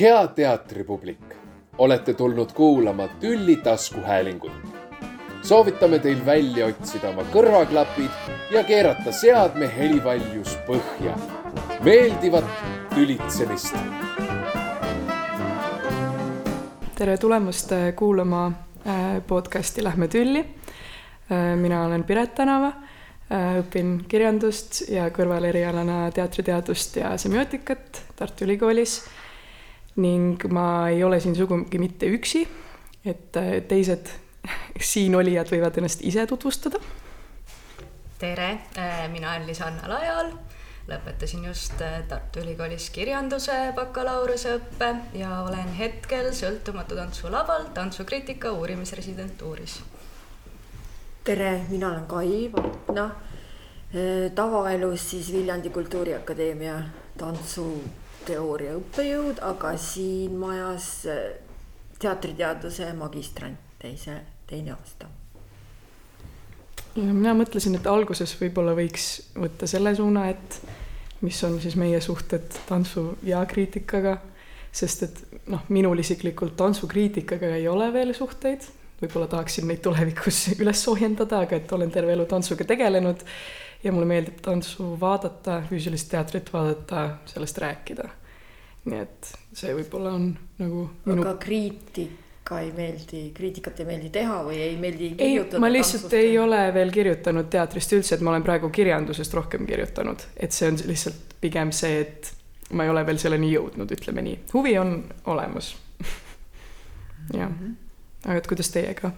hea teatripublik, olete tulnud kuulama Tülli taskuhäälingut. soovitame teil välja otsida oma kõrvaklapid ja keerata seadme helivaljus põhja. meeldivat tülitsemist. tere tulemast äh, kuulama äh, podcasti Lähme tülli. Äh, mina olen Piret Tänava, õpin kirjandust ja kõrvalerialana teatriteadust ja semiootikat Tartu Ülikoolis ning ma ei ole siin sugugi mitte üksi, et äh, teised siinolijad võivad ennast ise tutvustada. tere, äh, mina olen Lisanna Lajal, lõpetasin just äh, Tartu Ülikoolis kirjanduse bakalaureuseõppe ja olen hetkel sõltumatu tantsulaval tantsukriitika uurimisresidentuuris. tere, mina olen Kai Vapna, tavaelus siis Viljandi Kultuuriakadeemia tantsu teooria õppejõud, aga siin majas äh, teatriteaduse magistrant teise, teine aasta. mina mõtlesin, et alguses võib-olla võiks võtta selle suuna, et mis on siis meie suhted tantsu ja kriitikaga, sest et noh, minul isiklikult tantsukriitikaga ei ole veel suhteid, võib-olla tahaksin neid tulevikus üles soojendada, aga et olen terve elu tantsuga tegelenud ja mulle meeldib tantsu vaadata, füüsilist teatrit vaadata, sellest rääkida. nii et see võib-olla on nagu minu. aga kriitika ei meeldi, kriitikat ei meeldi teha või ei meeldi kirjutada? ei, ma lihtsalt tantsust? ei ole veel kirjutanud teatrist üldse, et ma olen praegu kirjandusest rohkem kirjutanud, et see on lihtsalt pigem see, et ma ei ole veel selleni jõudnud, ütleme nii, huvi on olemas jah, mhm. aga et kuidas teiega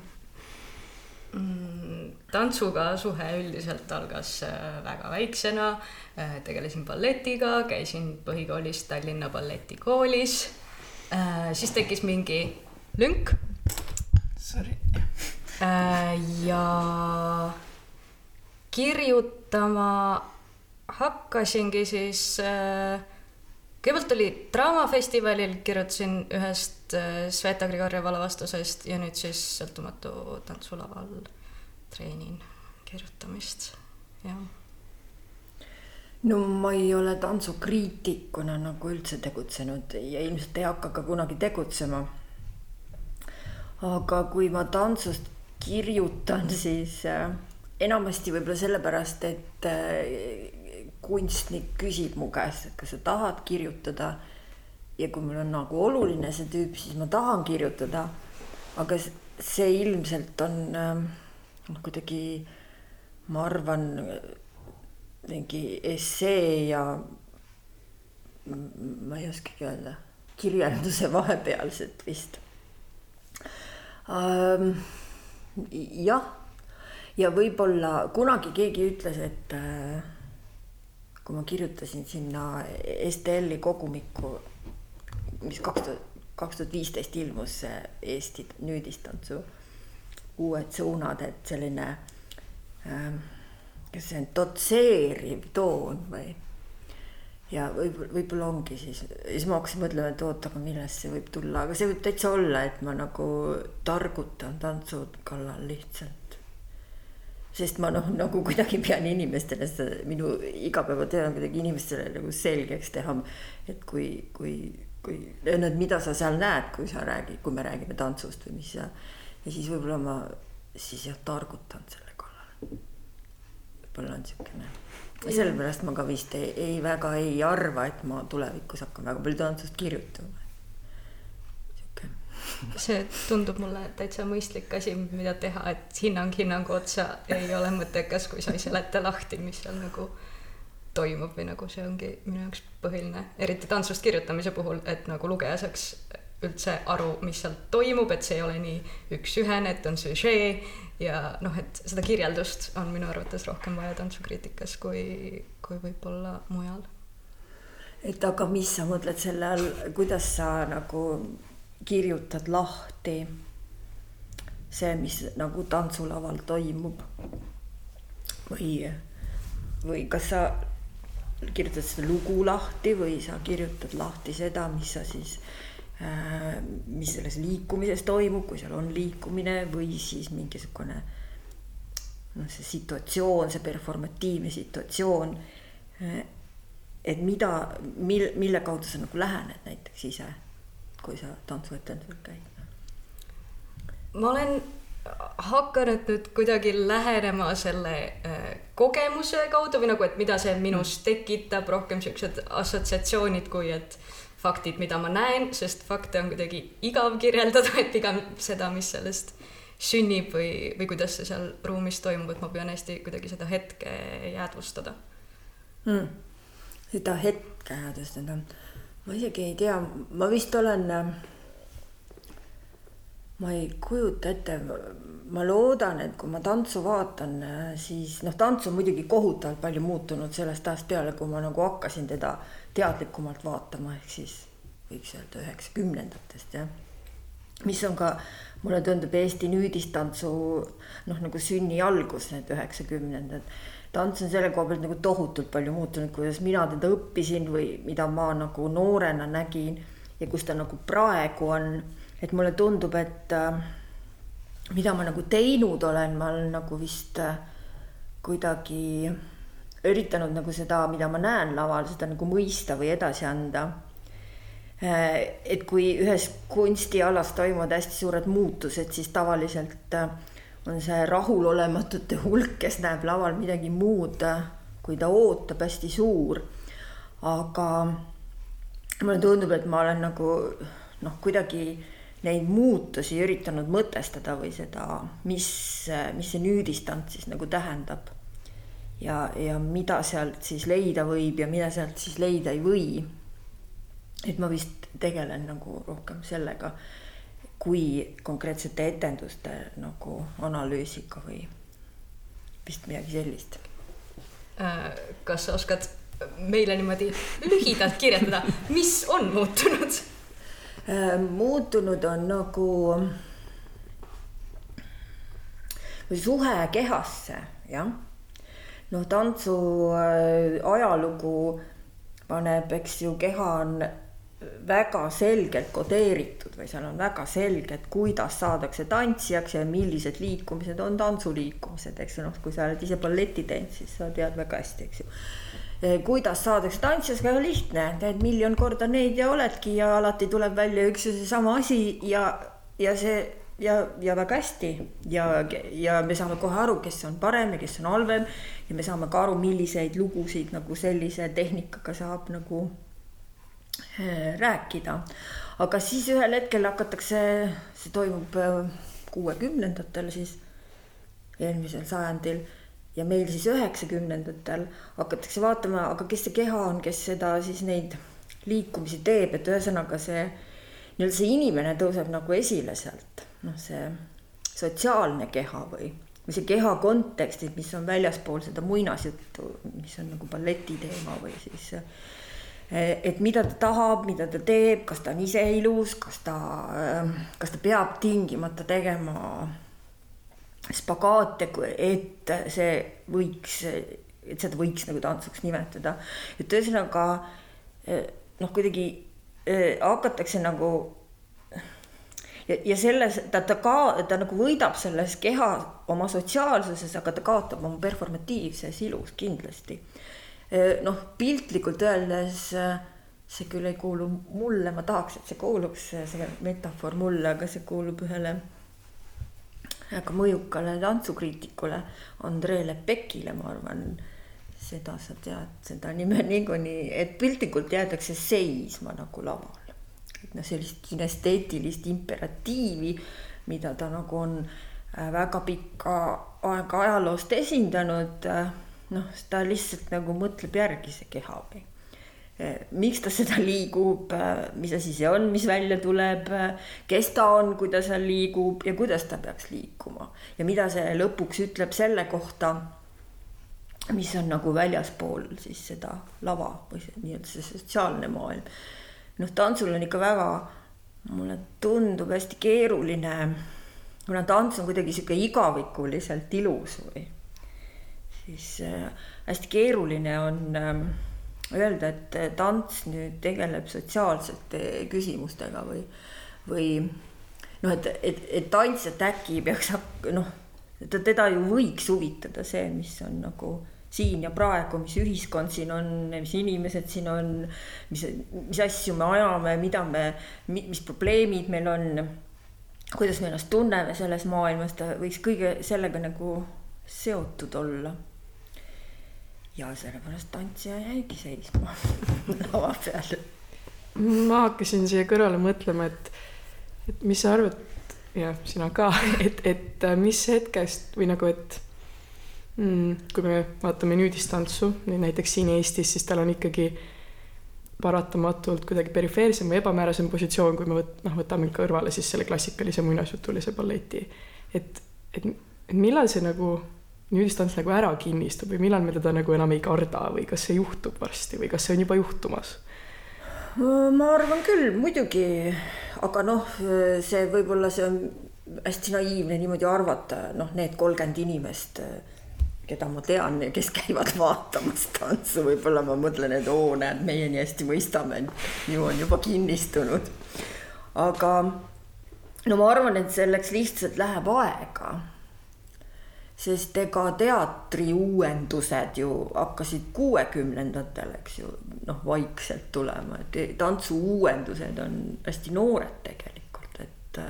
mm,? Tantsuga suhe üldiselt algas äh, väga väiksena. Äh, tegelesin balletiga, käisin põhikoolis Tallinna balletikoolis. Äh, siis tekkis mingi lünk. Sorry. ja kirjutama hakkasingi siis kõigepealt oli Draamafestivalil, kirjutasin ühest Sveta Grigorjeva lavastusest ja nüüd siis Sõltumatu tantsulaval treenin kirjutamist, jah. no ma ei ole tantsukriitikuna nagu üldse tegutsenud ja ilmselt ei hakka ka kunagi tegutsema. aga kui ma tantsust kirjutan, siis äh, enamasti võib-olla sellepärast, et äh, kunstnik küsib mu käest, et kas sa tahad kirjutada. ja kui mul on nagu oluline see tüüp, siis ma tahan kirjutada. aga see ilmselt on äh, kuidagi ma arvan, mingi essee ja ma ei oskagi öelda, kirjanduse vahepealset vist ähm,. jah, ja võib-olla kunagi keegi ütles, et äh, kui ma kirjutasin sinna STL-i kogumikku, mis kaks tuhat, kaks tuhat viisteist ilmus Eesti nüüdistantsu uued suunad, et selline äh,, kas see on dotseeriv toon või. ja võib-olla, võib-olla ongi siis, siis ma hakkasin mõtlema, et oot, aga millest see võib tulla, aga see võib täitsa olla, et ma nagu targutan tantsu kallal lihtsalt sest ma noh, nagu kuidagi pean inimestele seda minu igapäevatöö on kuidagi inimestele nagu selgeks teha. et kui, kui, kui, et mida sa seal näed, kui sa räägid, kui me räägime tantsust või mis sa ja siis võib-olla ma siis jah targutan selle kallal. võib-olla on siukene, sellepärast ma ka vist ei, ei väga ei arva, et ma tulevikus hakkan väga palju tantsust kirjutama. see tundub mulle täitsa mõistlik asi, mida teha, et hinnang hinnangu otsa ei ole mõttekas, kui sa ei seleta lahti, mis seal nagu toimub või nagu see ongi minu jaoks põhiline, eriti tantsust kirjutamise puhul, et nagu lugeja saaks üldse aru, mis seal toimub, et see ei ole nii üks-ühene, et on süžee ja noh, et seda kirjeldust on minu arvates rohkem vaja tantsukriitikas kui, kui võib-olla mujal. et aga mis sa mõtled selle all, kuidas sa nagu kirjutad lahti see, mis nagu tantsulaval toimub? või, või kas sa kirjutad seda lugu lahti või sa kirjutad lahti seda, mis sa siis Äh, mis selles liikumises toimub, kui seal on liikumine või siis mingisugune noh, see situatsioon, see performatiivne situatsioon. Äh, et mida, mil, mille kaudu sa nagu lähened näiteks ise kui sa tantsuetendusel käid? ma olen hakanud nüüd kuidagi lähenema selle äh, kogemuse kaudu või nagu, et mida see minus tekitab, rohkem siuksed assotsiatsioonid, kui et faktid, mida ma näen, sest fakte on kuidagi igav kirjeldada, et pigem seda, mis sellest sünnib või, või kuidas see seal ruumis toimub, et ma püüan hästi kuidagi seda hetke jäädvustada. Mm.. seda hetke jäädvustada, ma isegi ei tea, ma vist olen äh, ma ei kujuta ette, ma loodan, et kui ma tantsu vaatan, siis noh, tants on muidugi kohutavalt palju muutunud sellest ajast peale, kui ma nagu hakkasin teda teadlikumalt vaatama, ehk siis võiks öelda üheksakümnendatest jah. mis on ka, mulle tundub Eesti nüüdistantsu noh, nagu sünni algus, need üheksakümnendad. tants on selle koha pealt nagu tohutult palju muutunud, kuidas mina teda õppisin või mida ma nagu noorena nägin ja kus ta nagu praegu on et mulle tundub, et äh, mida ma nagu teinud olen, ma olen nagu vist äh, kuidagi üritanud nagu seda, mida ma näen laval, seda nagu mõista või edasi anda. Äh, et kui ühes kunstialas toimuvad hästi suured muutused, siis tavaliselt on see rahulolematute hulk, kes näeb laval midagi muud, kui ta ootab, hästi suur. aga mulle tundub, et ma olen nagu noh, kuidagi neid muutusi üritanud mõtestada või seda, mis, mis see nüüdistand siis nagu tähendab. Ja, ja mida sealt siis leida võib ja mida sealt siis leida ei või. et ma vist tegelen nagu rohkem sellega, kui konkreetsete etenduste nagu analüüsiga või vist midagi sellist. Äh, kas sa oskad meile niimoodi lühidalt kirjeldada, mis on muutunud? Äh, muutunud on nagu suhe kehasse, jah. Noh, tantsu äh, ajalugu paneb, eks ju, keha on väga selgelt kodeeritud või seal on väga selge, et kuidas saadakse tantsijaks ja millised liikumised on tantsuliikumised, eks ju, noh, kui sa oled ise balletitants, siis sa tead väga hästi, eks ju. Eh, kuidas saadakse tantsijaks, väga lihtne, teed miljon korda neid ja oledki ja alati tuleb välja üks ja seesama asi ja, ja see ja, ja väga hästi ja, ja me saame kohe aru, kes on parem ja kes on halvem. ja me saame ka aru, milliseid lugusid nagu sellise tehnikaga saab nagu äh, rääkida. aga siis ühel hetkel hakatakse, see toimub äh, kuuekümnendatel siis, eelmisel sajandil ja meil siis üheksakümnendatel hakatakse vaatama, aga kes see keha on, kes seda siis neid liikumisi teeb, et ühesõnaga see nii-öelda see inimene tõuseb nagu esile sealt, noh, see sotsiaalne keha või, või see keha kontekstid, mis on väljaspool seda muinasjuttu, mis on nagu balleti teema või siis et mida ta tahab, mida ta teeb, kas ta on ise ilus, kas ta, kas ta peab tingimata tegema spagaate, et see võiks, et seda võiks nagu tantsuks nimetada. et ühesõnaga noh, kuidagi hakatakse nagu ja, ja selles ta, ta ka, ta nagu võidab selles keha oma sotsiaalsuses, aga ta kaotab oma performatiivses ilus kindlasti. Noh, piltlikult öeldes see küll ei kuulu mulle, ma tahaks, et see kuuluks, see metafoor mulle, aga see kuulub ühele väga mõjukale tantsukriitikule Andrei Lepekile, ma arvan, seda sa tead, seda nime niikuinii, et piltlikult jäädakse seisma nagu laval. Et noh, sellist kinesteetilist imperatiivi, mida ta nagu on äh, väga pikka aega ajaloost esindanud, äh, noh, ta lihtsalt nagu mõtleb järgi, see keha või Eh, miks ta seda liigub, mis asi see on, mis välja tuleb, kes ta on, kui ta seal liigub ja kuidas ta peaks liikuma ja mida see lõpuks ütleb selle kohta, mis on nagu väljaspool siis seda lava või nii-öelda see sotsiaalne maailm. Noh, tantsul on ikka väga, mulle tundub hästi keeruline, kuna tants on kuidagi sihuke igavikuliselt ilus või siis äh, hästi keeruline on äh, öelda, et tants nüüd tegeleb sotsiaalsete küsimustega või, või noh, et, et, et tantsijat äkki peaks noh, teda ju võiks huvitada see, mis on nagu siin ja praegu, mis ühiskond siin on, mis inimesed siin on, mis, mis asju me ajame, mida me, mis probleemid meil on, kuidas me ennast tunneme selles maailmas, ta võiks kõige sellega nagu seotud olla. ja sellepärast tantsija jäigi seisma lava peal. ma hakkasin siia kõrvale mõtlema, et, et mis sa arvad, ja sina ka, et, et mis hetkest või nagu, et mm,. kui me vaatame nüüdistantsu, näiteks siin Eestis, siis tal on ikkagi paratamatult kuidagi perifeersem või ebamäärasem positsioon, kui me võt-, noh, võtame kõrvale siis selle klassikalise muinasjutulise balleti. et, et, et millal see nagu nüüdistants nagu ära kinnistub või millal me teda nagu enam ei karda või kas see juhtub varsti või kas see on juba juhtumas? ma arvan küll, muidugi, aga noh, see võib-olla see on hästi naiivne niimoodi arvata, noh, need kolmkümmend inimest keda ma tean ja kes käivad vaatamas tantsu, võib-olla ma mõtlen, et oo, näed, meie nii hästi mõistame, ju on juba kinnistunud. aga no ma arvan, et selleks lihtsalt läheb aega. sest ega teatri uuendused ju hakkasid kuuekümnendatel, eks ju, noh, vaikselt tulema, et tantsu uuendused on hästi noored tegelikult, et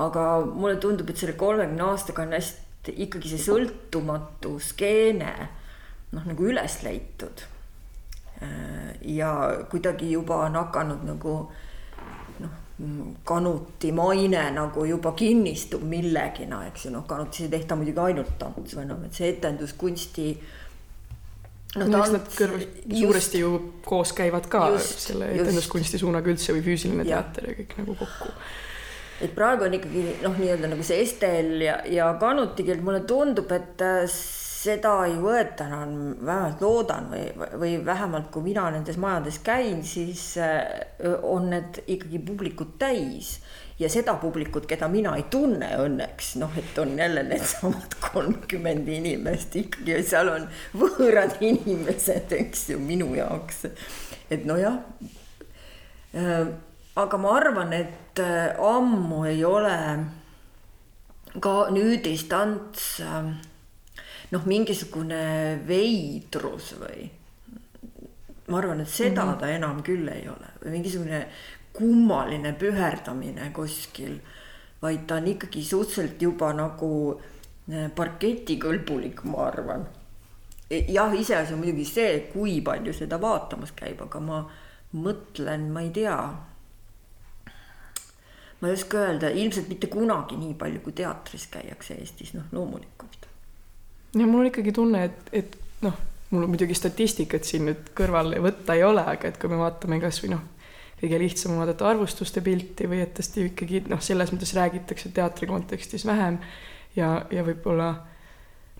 aga mulle tundub, et selle kolmekümne aastaga on hästi ikkagi see sõltumatu skeene noh, nagu üles leitud. ja kuidagi juba on hakanud nagu noh, kanuti maine nagu juba kinnistub millegina, eks ju, noh, kanutis ei tehta muidugi ainult tantsu enam, et see etenduskunsti noh, eks nad kõrv, suuresti ju koos käivad ka just, selle etenduskunsti suunaga üldse või füüsiline teater ja kõik nagu kokku et praegu on ikkagi noh, nii-öelda nagu see Estel ja, ja Kanuti keel, mulle tundub, et äh, seda ei võeta enam, vähemalt loodan või, või vähemalt kui mina nendes majades käin, siis äh, on need ikkagi publikut täis ja seda publikut, keda mina ei tunne õnneks, noh, et on jälle needsamad kolmkümmend inimest ikkagi ja seal on võõrad inimesed, eks ju, minu jaoks. et nojah äh, aga ma arvan, et äh, ammu ei ole ka nüüdistants äh, noh, mingisugune veidrus või. ma arvan, et seda mm -hmm. ta enam küll ei ole või mingisugune kummaline püherdamine kuskil, vaid ta on ikkagi suhteliselt juba nagu äh, parketikõlbulik, ma arvan. E, jah, iseasi on muidugi see, kui palju seda vaatamas käib, aga ma mõtlen, ma ei tea ma ei oska öelda, ilmselt mitte kunagi nii palju, kui teatris käiakse Eestis, noh loomulikult. ja mul on ikkagi tunne, et, et noh, mul muidugi statistikat siin nüüd kõrvale võtta ei ole, aga et kui me vaatame kasvõi noh, kõige lihtsam on vaadata arvustuste pilti või et tõesti ikkagi noh, selles mõttes räägitakse teatri kontekstis vähem ja, ja võib-olla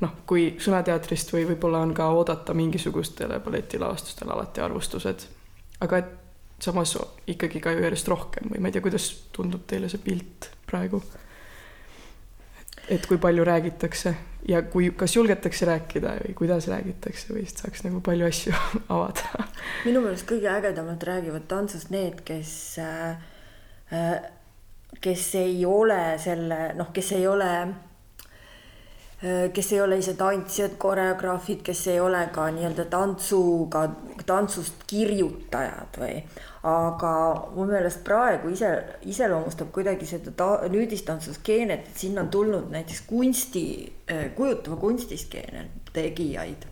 noh, kui sõnateatrist või võib-olla on ka oodata mingisugustele balletilavastustele alati arvustused, aga et samas ikkagi ka ju järjest rohkem või ma ei tea, kuidas tundub teile see pilt praegu? et kui palju räägitakse ja kui, kas julgetakse rääkida või kuidas räägitakse või siis saaks nagu palju asju avada. minu meelest kõige ägedamalt räägivad tantsust need, kes äh, äh, kes ei ole selle noh, kes ei ole kes ei ole ise tantsijad, koreograafid, kes ei ole ka nii-öelda tantsuga, tantsust kirjutajad või. aga mu meelest praegu ise iseloomustab kuidagi seda ta, nüüdistantsuskeenet, et sinna on tulnud näiteks kunsti, äh, kujutava kunstiskeene tegijaid,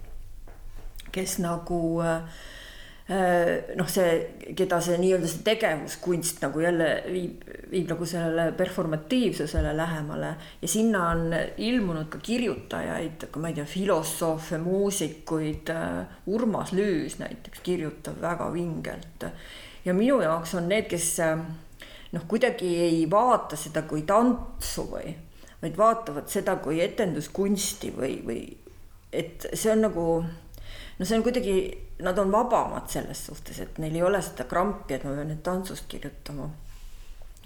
kes nagu äh, Äh, noh, see, keda see nii-öelda see tegevuskunst nagu jälle viib, viib nagu sellele performatiivsusele lähemale ja sinna on ilmunud ka kirjutajaid, ma ei tea, filosoofe, muusikuid. Äh, Urmas Lüüs näiteks kirjutab väga vingelt ja minu jaoks on need, kes äh, noh, kuidagi ei vaata seda kui tantsu või, vaid vaatavad seda kui etenduskunsti või, või et see on nagu no see on kuidagi nad on vabamad selles suhtes, et neil ei ole seda krampi, et ma pean nüüd tantsust kirjutama.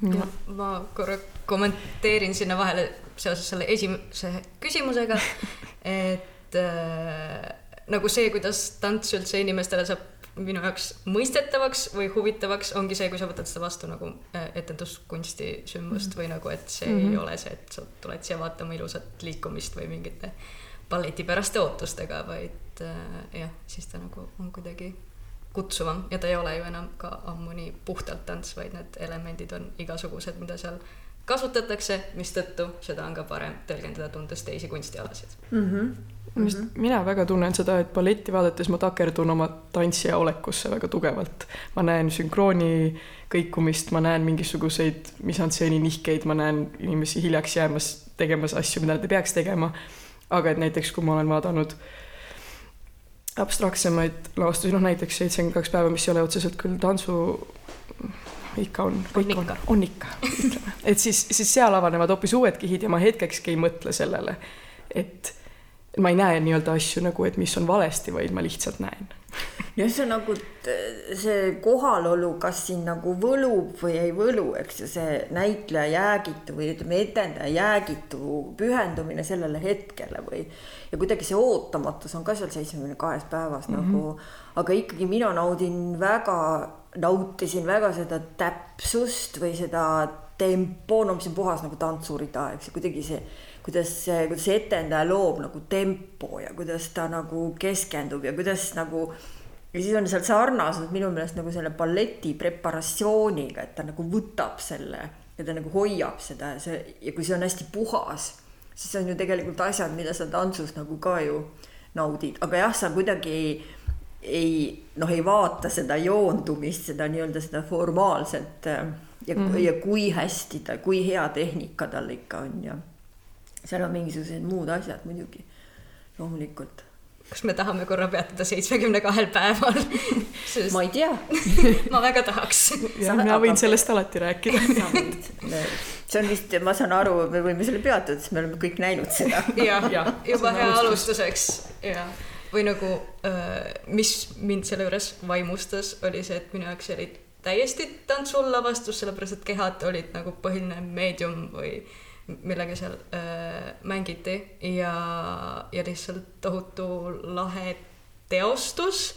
Ma, ma korra kommenteerin sinna vahele seoses selle esimese küsimusega, et äh, nagu see, kuidas tants üldse inimestele saab minu jaoks mõistetavaks või huvitavaks, ongi see, kui sa võtad seda vastu nagu äh, etenduskunsti sündmust mm -hmm. või nagu, et see mm -hmm. ei ole see, et sa tuled siia vaatama ilusat liikumist või mingite balletipäraste ootustega, vaid et äh, jah, siis ta nagu on kuidagi kutsuvam ja ta ei ole ju enam ka ammu nii puhtalt tants, vaid need elemendid on igasugused, mida seal kasutatakse, mistõttu seda on ka parem tõlgendada, tundes teisi kunstialasid mm. -hmm. Mm -hmm. mina väga tunnen seda, et balletti vaadates ma takerdun oma tantsija olekusse väga tugevalt. ma näen sünkrooni kõikumist, ma näen mingisuguseid misantseeni nihkeid, ma näen inimesi hiljaks jäämas, tegemas asju, mida nad ei peaks tegema. aga et näiteks, kui ma olen vaadanud abstraktsemaid lavastusi, noh näiteks seitsekümmend kaks päeva, mis ei ole otseselt küll tantsu ikka on, kõik on, on ikka, ütleme. et siis, siis seal avanevad hoopis uued kihid ja ma hetkekski ei mõtle sellele, et ma ei näe nii-öelda asju nagu, et mis on valesti, vaid ma lihtsalt näen. jah, see on nagu see kohalolu, kas siin nagu võlub või ei võlu, eks ju, see näitleja jäägitu või ütleme, etendaja jäägitu pühendumine sellele hetkele või ja kuidagi see ootamatus on ka seal seitsmekümne kahes päevas mm -hmm. nagu, aga ikkagi mina naudin väga, nautisin väga seda täpsust või seda tempo, no mis on puhas nagu tantsurida, eks ju, kuidagi see kuidas, kuidas see etendaja loob nagu tempo ja kuidas ta nagu keskendub ja kuidas nagu ja siis on seal sarnasus minu meelest nagu selle balleti preparatsiooniga, et ta nagu võtab selle ja ta nagu hoiab seda ja see ja kui see on hästi puhas, siis on ju tegelikult asjad, mida sa tantsus nagu ka ju naudid, aga jah, sa kuidagi ei, ei noh, ei vaata seda joondumist, seda nii-öelda seda formaalset ja mm, -hmm. ja kui hästi ta, kui hea tehnika tal ikka on ja seal on mingisugused muud asjad muidugi, loomulikult. kas me tahame korra peatuda seitsmekümne kahel päeval? Sest... ma ei tea. Ma väga tahaks. jah, mina võin sellest alati rääkida. See on vist, ma saan aru, me võime selle peatuda, sest me oleme kõik näinud seda. jah ja, juba hea alustuseks. Ja või nagu, mis mind selle juures vaimustas, oli see, et minu jaoks oli täiesti tantsulavastus, sellepärast et kehad olid nagu põhiline meedium või millega seal äh, mängiti ja, ja lihtsalt tohutu lahe teostus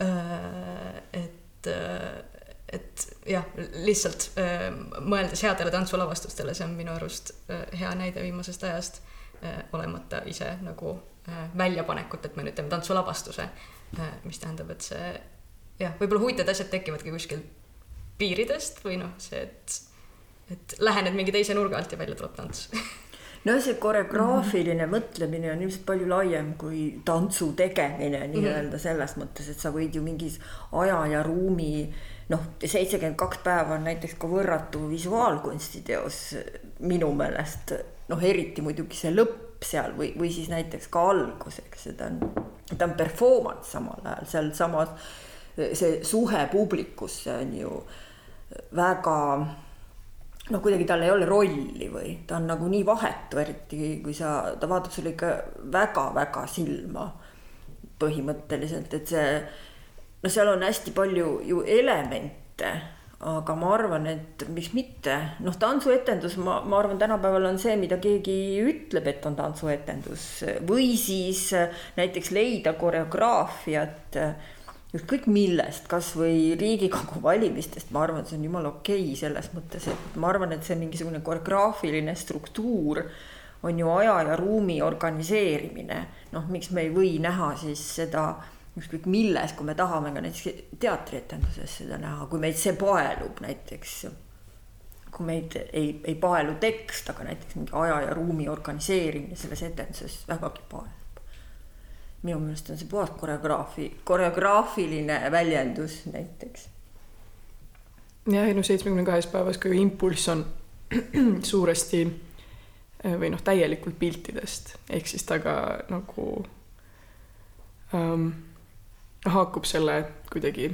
äh,. et äh,, et jah, lihtsalt äh, mõeldes headele tantsulavastustele, see on minu arust äh, hea näide viimasest ajast olemata ise nagu väljapanekut, et me nüüd teeme tantsulavastuse mis tähendab, et see jah, võib-olla huvitavad asjad tekivadki kuskil piiridest või noh, see, et et lähened mingi teise nurga alt ja välja tuleb tants no see koreograafiline mm -hmm. mõtlemine on ilmselt palju laiem kui tantsu tegemine nii-öelda mm -hmm. selles mõttes, et sa võid ju mingis aja ja ruumi noh, seitsekümmend kaks päeva on näiteks ka võrratu visuaalkunsti teos minu meelest noh, eriti muidugi see lõpp seal või, või siis näiteks ka algus, eks see ta on, ta on performance samal ajal sealsamas see suhe publikusse on ju väga noh, kuidagi tal ei ole rolli või ta on nagu nii vahetu, eriti kui sa, ta vaatab sulle ikka väga-väga silma põhimõtteliselt, et see no seal on hästi palju ju elemente, aga ma arvan, et miks mitte, noh, tantsuetendus, ma, ma arvan, tänapäeval on see, mida keegi ütleb, et on tantsuetendus või siis näiteks leida koreograafiat ükskõik millest, kasvõi Riigikogu valimistest, ma arvan, see on jumala okei okay selles mõttes, et ma arvan, et see mingisugune koreograafiline struktuur on ju aja ja ruumi organiseerimine. noh, miks me ei või näha siis seda ükskõik milles, kui me tahame ka näiteks teatrietenduses seda näha, kui meid see paelub näiteks. kui meid ei, ei paelu tekst, aga näiteks mingi aja ja ruumi organiseerimine selles etenduses vägagi paelub minu meelest on see puhas koreograafi, koreograafiline väljendus näiteks. jah, ei no seitsmekümne kahes päevas ka ju impulss on suuresti eh, või noh, täielikult piltidest, ehk siis ta ka nagu ähm, haakub selle kuidagi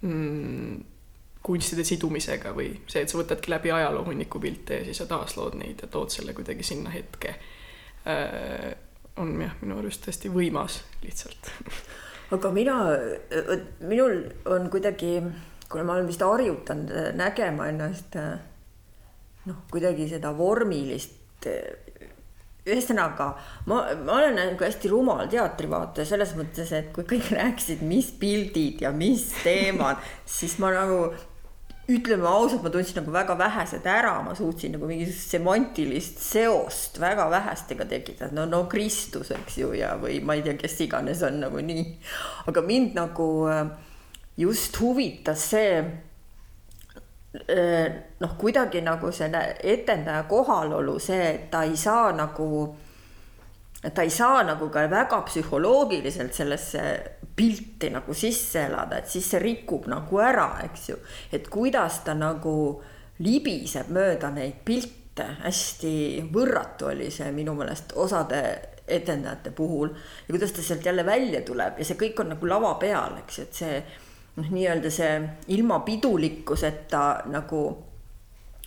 mm, kunstide sidumisega või see, et sa võtadki läbi ajaloo hunniku pilte ja siis sa taaslood neid ja tood selle kuidagi sinna hetke äh, on jah, minu arust hästi võimas lihtsalt. aga mina, minul on kuidagi, kuna ma olen vist harjutanud nägema ennast noh, kuidagi seda vormilist ühesõnaga ma, ma olen nagu hästi rumal teatrivaataja selles mõttes, et kui kõik rääkisid, mis pildid ja mis teemad, siis ma nagu ütleme ausalt, ma tundsin nagu väga vähesed ära, ma suutsin nagu mingisugust semantilist seost väga vähestega tekitada, no no Kristus, eks ju, ja või ma ei tea, kes iganes on nagu nii. aga mind nagu äh, just huvitas see äh, noh, kuidagi nagu selle etendaja kohalolu, see, et ta ei saa nagu ta ei saa nagu ka väga psühholoogiliselt sellesse pilti nagu sisse elada, et siis see rikub nagu ära, eks ju. et kuidas ta nagu libiseb mööda neid pilte, hästi võrratu oli see minu meelest osade etendajate puhul. ja kuidas ta sealt jälle välja tuleb ja see kõik on nagu lava peal, eks et see noh, nii-öelda see ilma pidulikkuseta nagu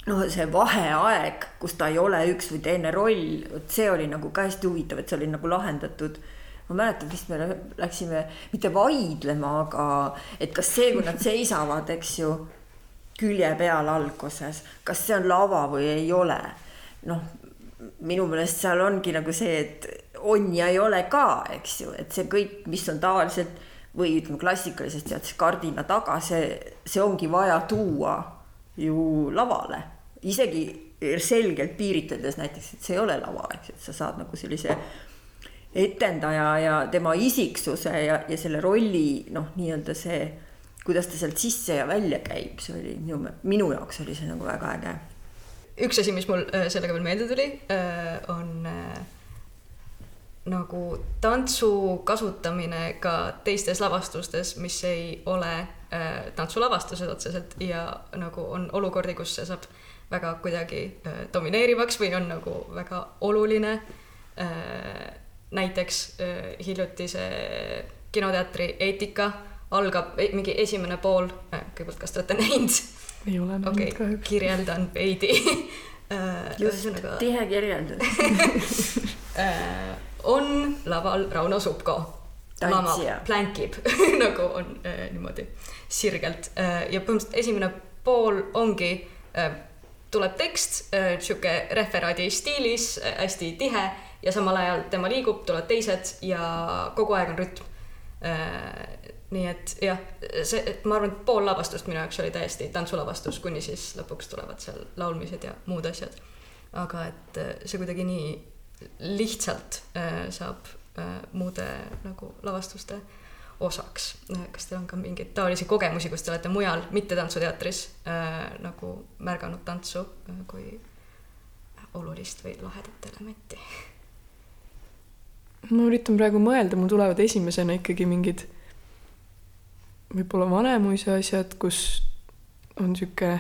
noh, see vaheaeg, kus ta ei ole üks või teine roll, vot see oli nagu ka hästi huvitav, et see oli nagu lahendatud. Ma mäletan, vist me läksime mitte vaidlema, aga et kas see, kui nad seisavad, eks ju, külje peal alguses, kas see on lava või ei ole. noh, minu meelest seal ongi nagu see, et on ja ei ole ka, eks ju, et see kõik, mis on tavaliselt või ütleme klassikalisest tead kardina taga, see, see ongi vaja tuua ju lavale isegi selgelt piiritledes näiteks, et see ei ole lava, eks, et sa saad nagu sellise etendaja ja tema isiksuse ja, ja selle rolli noh, nii-öelda see, kuidas ta sealt sisse ja välja käib, see oli minu, minu jaoks oli see nagu väga äge. üks asi, mis mul äh, sellega veel meelde tuli, äh, on äh, nagu tantsu kasutamine ka teistes lavastustes, mis ei ole tantsulavastused otseselt ja nagu on olukordi, kus see saab väga kuidagi domineerivaks või on nagu väga oluline. Näiteks äh, hiljutise kinoteatri eetika algab mingi esimene pool äh,, kõigepealt, kas te olete näinud? ei ole näinud okay, kahjuks. kirjeldan veidi äh,. just ühesõnaga... tihe kirjeldus äh, on laval Rauno Supko. lamab, plänkib nagu on äh, niimoodi sirgelt äh, ja põhimõtteliselt esimene pool ongi äh, tuleb tekst äh, sihuke referaadi stiilis, äh, hästi tihe ja samal ajal tema liigub, tulevad teised ja kogu aeg on rütm. Äh, nii et jah, see, et ma arvan, et pool lavastust minu jaoks oli täiesti tantsulavastus, kuni siis lõpuks tulevad seal laulmised ja muud asjad. aga et see kuidagi nii lihtsalt saab muude nagu lavastuste osaks. kas teil on ka mingeid taolisi kogemusi, kus te olete mujal, mitte tantsuteatris äh, nagu märganud tantsu äh, kui olulist või lahedat elementi? ma üritan praegu mõelda, mul tulevad esimesena ikkagi mingid võib-olla Vanemuise asjad, kus on sihuke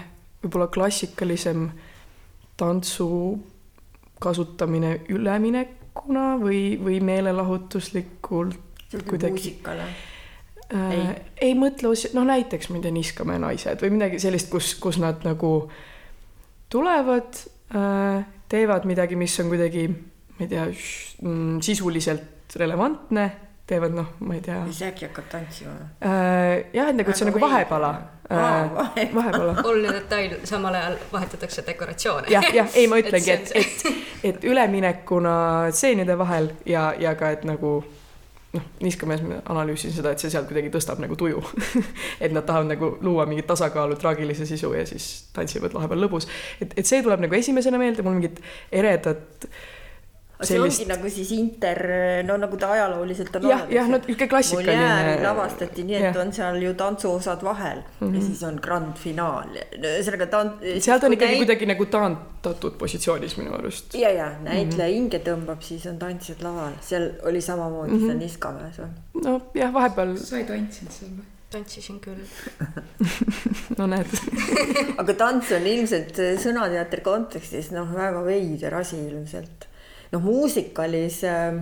võib-olla klassikalisem tantsu kasutamine üleminekuna või, või meelelahutuslikult kuidagi. muusikale äh,. ei, ei mõtle, noh näiteks ma ei tea, Niskame naised või midagi sellist, kus, kus nad nagu tulevad äh,, teevad midagi, mis on kuidagi, ma ei tea, mm, sisuliselt relevantne, teevad noh, ma ei tea. siis äkki hakkab tantsima äh,? jah, et nagu, et see on nagu vahepala äh,. vahepala. oluline detail, samal ajal vahetatakse dekoratsioone. jah, jah, ei, ma ütlengi, et, et, et üleminekuna stseenide vahel ja, ja ka, et nagu noh, niiskamees ma analüüsin seda, et see sealt kuidagi tõstab nagu tuju et nad tahavad nagu luua mingit tasakaalu, traagilise sisu ja siis tantsivad vahepeal lõbus. et, et see tuleb nagu esimesena meelde, mul mingit eredat äh, sellist... see ongi nagu siis inter, no nagu ta ajalooliselt on ja, olnud. jah, no niisugune klassikaline. lavastati nii, et ja. on seal ju tantsuosad vahel mm -hmm. ja mhm. siis on grand finaal. ühesõnaga ta on. sealt on ikkagi näit... kuidagi nagu taandatud positsioonis minu arust. ja, ja näitleja mm -hmm. hinge tõmbab, siis on tantsijad laval, seal oli samamoodi mm -hmm. seal Niskamäes või? nojah, vahepeal. sa ei tantsinud seal või? tantsisin küll no näed aga tants on ilmselt sõnateatri kontekstis noh, väga veider asi ilmselt noh, muusikalis äh,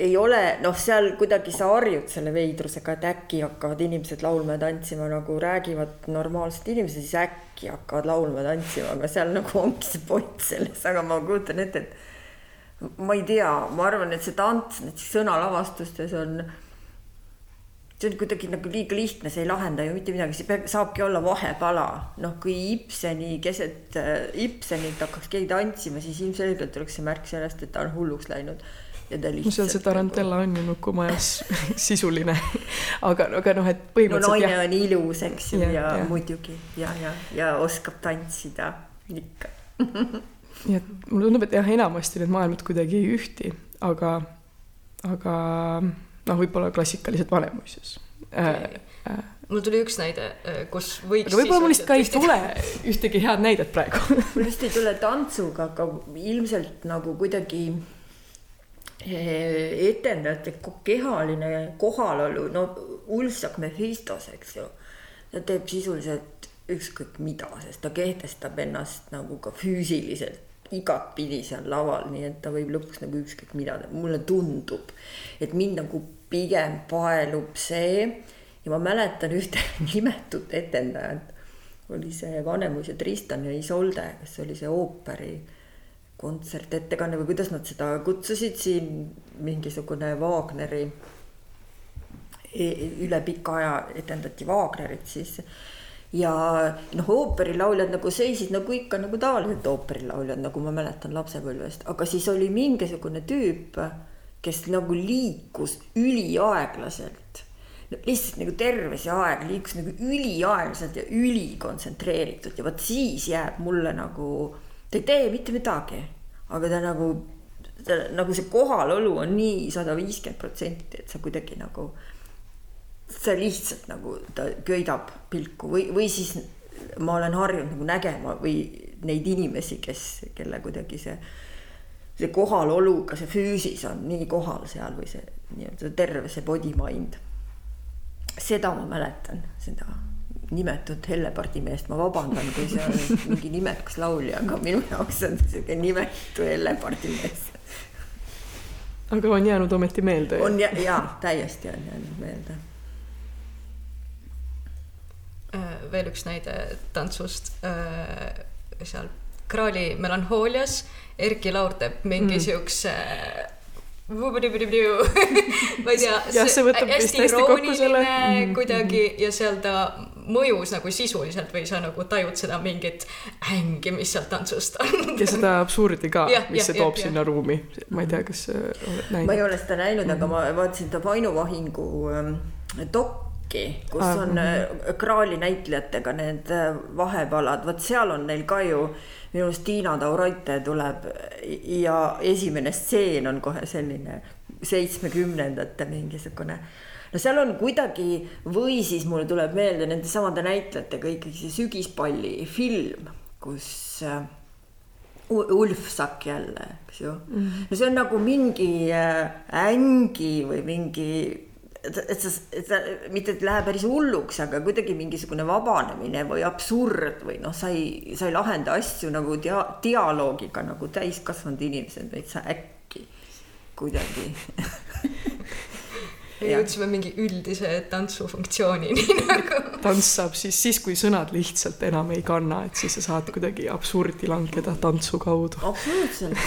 ei ole noh, seal kuidagi sa harjud selle veidrusega, et äkki hakkavad inimesed laulma ja tantsima nagu räägivad normaalsed inimesed, siis äkki hakkavad laulma ja tantsima, aga seal nagu ongi see point selles, aga ma kujutan ette, et ma ei tea, ma arvan, et see tants näiteks sõnalavastustes on see on kuidagi nagu liiga lihtne, see ei lahenda ju mitte midagi, see peab, saabki olla vahepala. noh, kui Ibseni keset äh, Ibsenit hakkaks keegi tantsima, siis ilmselgelt oleks see märk sellest, et ta on hulluks läinud. ja no seal see Tarantella on ju Nukumajas sisuline aga, aga noh, et no põhimõtteliselt naine jah, on ilus, eks ju, ja, ja jah. muidugi ja, ja, ja oskab tantsida ikka. nii et mulle tundub, et jah, enamasti need maailmad kuidagi ei ühti, aga, aga noh, võib-olla klassikalised Vanemuises äh,. Äh, mul tuli üks näide, kus võiks aga võib-olla mul lihtsalt ka ei tule ühtegi head näidet praegu mul vist ei tule tantsuga, aga ilmselt nagu kuidagi eh, etendajate kehaline kohalolu, no Ulfsak Mephistos, eks ju. ta teeb sisuliselt ükskõik mida, sest ta kehtestab ennast nagu ka füüsiliselt igatpidi seal laval, nii et ta võib lõpuks nagu ükskõik mida mulle tundub, et mind nagu pigem paelub see ja ma mäletan ühte nimetut etendajat. Oli see Vanemuise Tristan ja Isolde, kes oli see ooperi kontsertettekanne või kuidas nad seda kutsusid siin mingisugune Wagneri e- üle pika aja etendati Wagnerit siis ja noh, ooperilauljad nagu seisid nagu ikka nagu tavaliselt ooperilauljad, nagu ma mäletan lapsepõlvest, aga siis oli mingisugune tüüp, kes nagu liikus üliaeglaselt. Lihtsalt nagu terve see aeg liikus nagu üliaeglaselt ja ülikontsentreeritud. Ja vot siis jääb mulle nagu, ta ei tee mitte midagi, aga ta nagu, nagu see kohalolu on nii sada viiskümmend protsenti, et sa kuidagi nagu, sa lihtsalt nagu ta köidab pilku või, või siis ma olen harjunud nagu nägema või neid inimesi, kes, kelle kuidagi see see kohaloluga, see füüsis on nii kohal seal või see nii-öelda terve see body mind seda ma mäletan, seda nimetut Hellepardi meest, ma vabandan, kui see on mingi nimekas laulja, aga minu jaoks on siuke nimetu Hellepardi mees. aga on jäänud ometi meelde. on ja, ja täiesti on jäänud meelde. Äh, veel üks näide tantsust seal Kraali melanhoolias Erki Laur teeb mingi mm. siukse ma ei tea, Jah, see võtab vist hästi kokku selle. Mhm. kuidagi ja seal ta mõjus nagu sisuliselt või sa nagu tajud seda mingit ängi, mis seal tantsust on. ja seda absurdi ka mis jah, see toob jah. sinna ruumi, ma ei tea, kas oled ma ei näinud. ole seda näinud, aga ma vaatasin seda Vainu Vahingu ähm, dokki, kus on äh, Kraali näitlejatega need äh, vahepalad, vot seal on neil ka ju minu arust Tiina Tauraite tuleb ja esimene stseen on kohe selline seitsmekümnendate mingisugune no seal on kuidagi või siis mulle tuleb meelde nende samade näitlejatega ikkagi see sügispalli film, kus äh, Ulf Sakk jälle, eks ju mm. -hmm. no see on nagu mingi äh, ängi või mingi, et sa, et sa mitte et lähe päris hulluks, aga kuidagi mingisugune vabanemine või absurd või noh, sa ei, sa ei lahenda asju nagu dia-, dialoogiga nagu täiskasvanud inimesed, vaid sa äkki kuidagi me jõudsime mingi üldise tantsufunktsioonini nagu. tants saab siis, siis kui sõnad lihtsalt enam ei kanna, et siis sa saad kuidagi absurdi langeda tantsu kaudu. absoluutselt.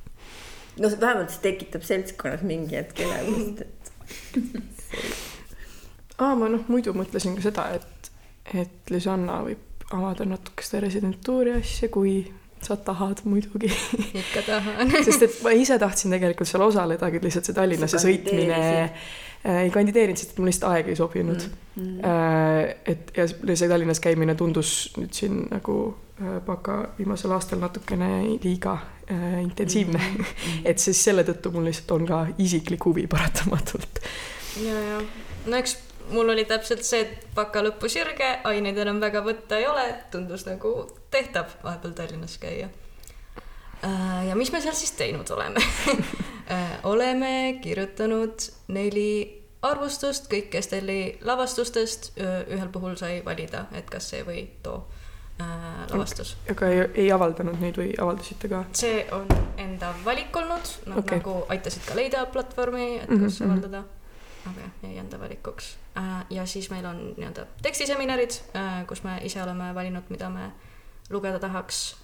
no vähemalt see tekitab seltskonnas mingi hetk elevust, et aa, ma noh, muidu mõtlesin ka seda, et, et Lisanna võib avada natuke seda residentuuri asja, kui sa tahad muidugi. ikka tahan. sest et ma ise tahtsin tegelikult seal osaledagi, lihtsalt see Tallinnasse sõitmine kandideerisid. Äh, ei kandideerinud, sest mul lihtsalt aeg ei sobinud mm.. Mm. et ja see Tallinnas käimine tundus nüüd siin nagu äh, baka viimasel aastal natukene liiga äh, intensiivne mm. -hmm. et siis selle tõttu mul lihtsalt on ka isiklik huvi paratamatult. ja, ja no eks mul oli täpselt see, et baka lõppu sirge, aineid enam väga võtta ei ole, tundus nagu tehtav vahepeal Tallinnas käia. Ja mis me seal siis teinud oleme? oleme kirjutanud neli arvustust, kõik Estelli lavastustest, ühel puhul sai valida, et kas see või too äh, lavastus. aga ei, ei avaldanud neid või avaldasite ka? see on enda valik olnud, nad okay. nagu aitasid ka leida platvormi, et Mhm, kus mhm. avaldada. aga jah, jäi enda valikuks. ja siis meil on nii-öelda tekstiseminarid, kus me ise oleme valinud, mida me lugeda tahaks.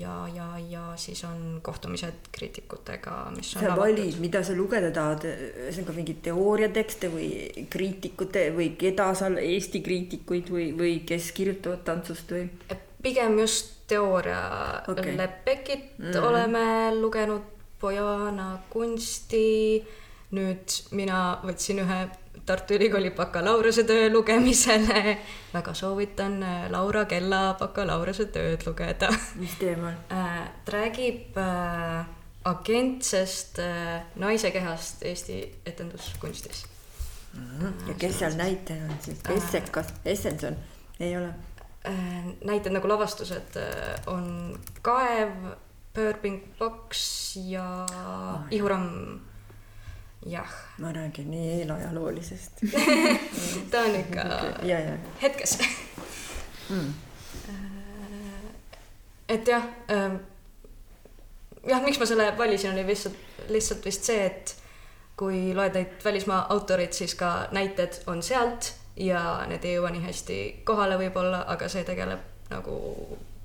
ja, ja, ja siis on kohtumised kriitikutega, mis on sa valid, mida sa lugeda tahad, ühesõnaga mingeid teooriatekste või kriitikute või keda sa, Eesti kriitikuid või, või kes kirjutavad tantsust või? pigem just teooria okay. Leppekit Mhm. mm. oleme lugenud Bojana kunsti. nüüd mina võtsin ühe Tartu Ülikooli bakalaureusetöö lugemisele. väga soovitan äh, Laura Kella bakalaureusetööd lugeda. mis teemal? ta räägib äh, agentsest äh, naise kehast Eesti etenduskunstis mm. -hmm. ja kes seal näitleja on siis, Essekas, Essenson, ei ole? näited nagu lavastused on Kaev, Pöörbing Boks ja oh, Ihuramm jah. ma räägin nii eelajaloolisest ta on ikka ja, ja. hetkes mm.. et jah ähm,, jah, miks ma selle valisin, oli lihtsalt, lihtsalt vist see, et kui loed neid välismaa autoreid, siis ka näited on sealt ja need ei jõua nii hästi kohale võib-olla, aga see tegeleb nagu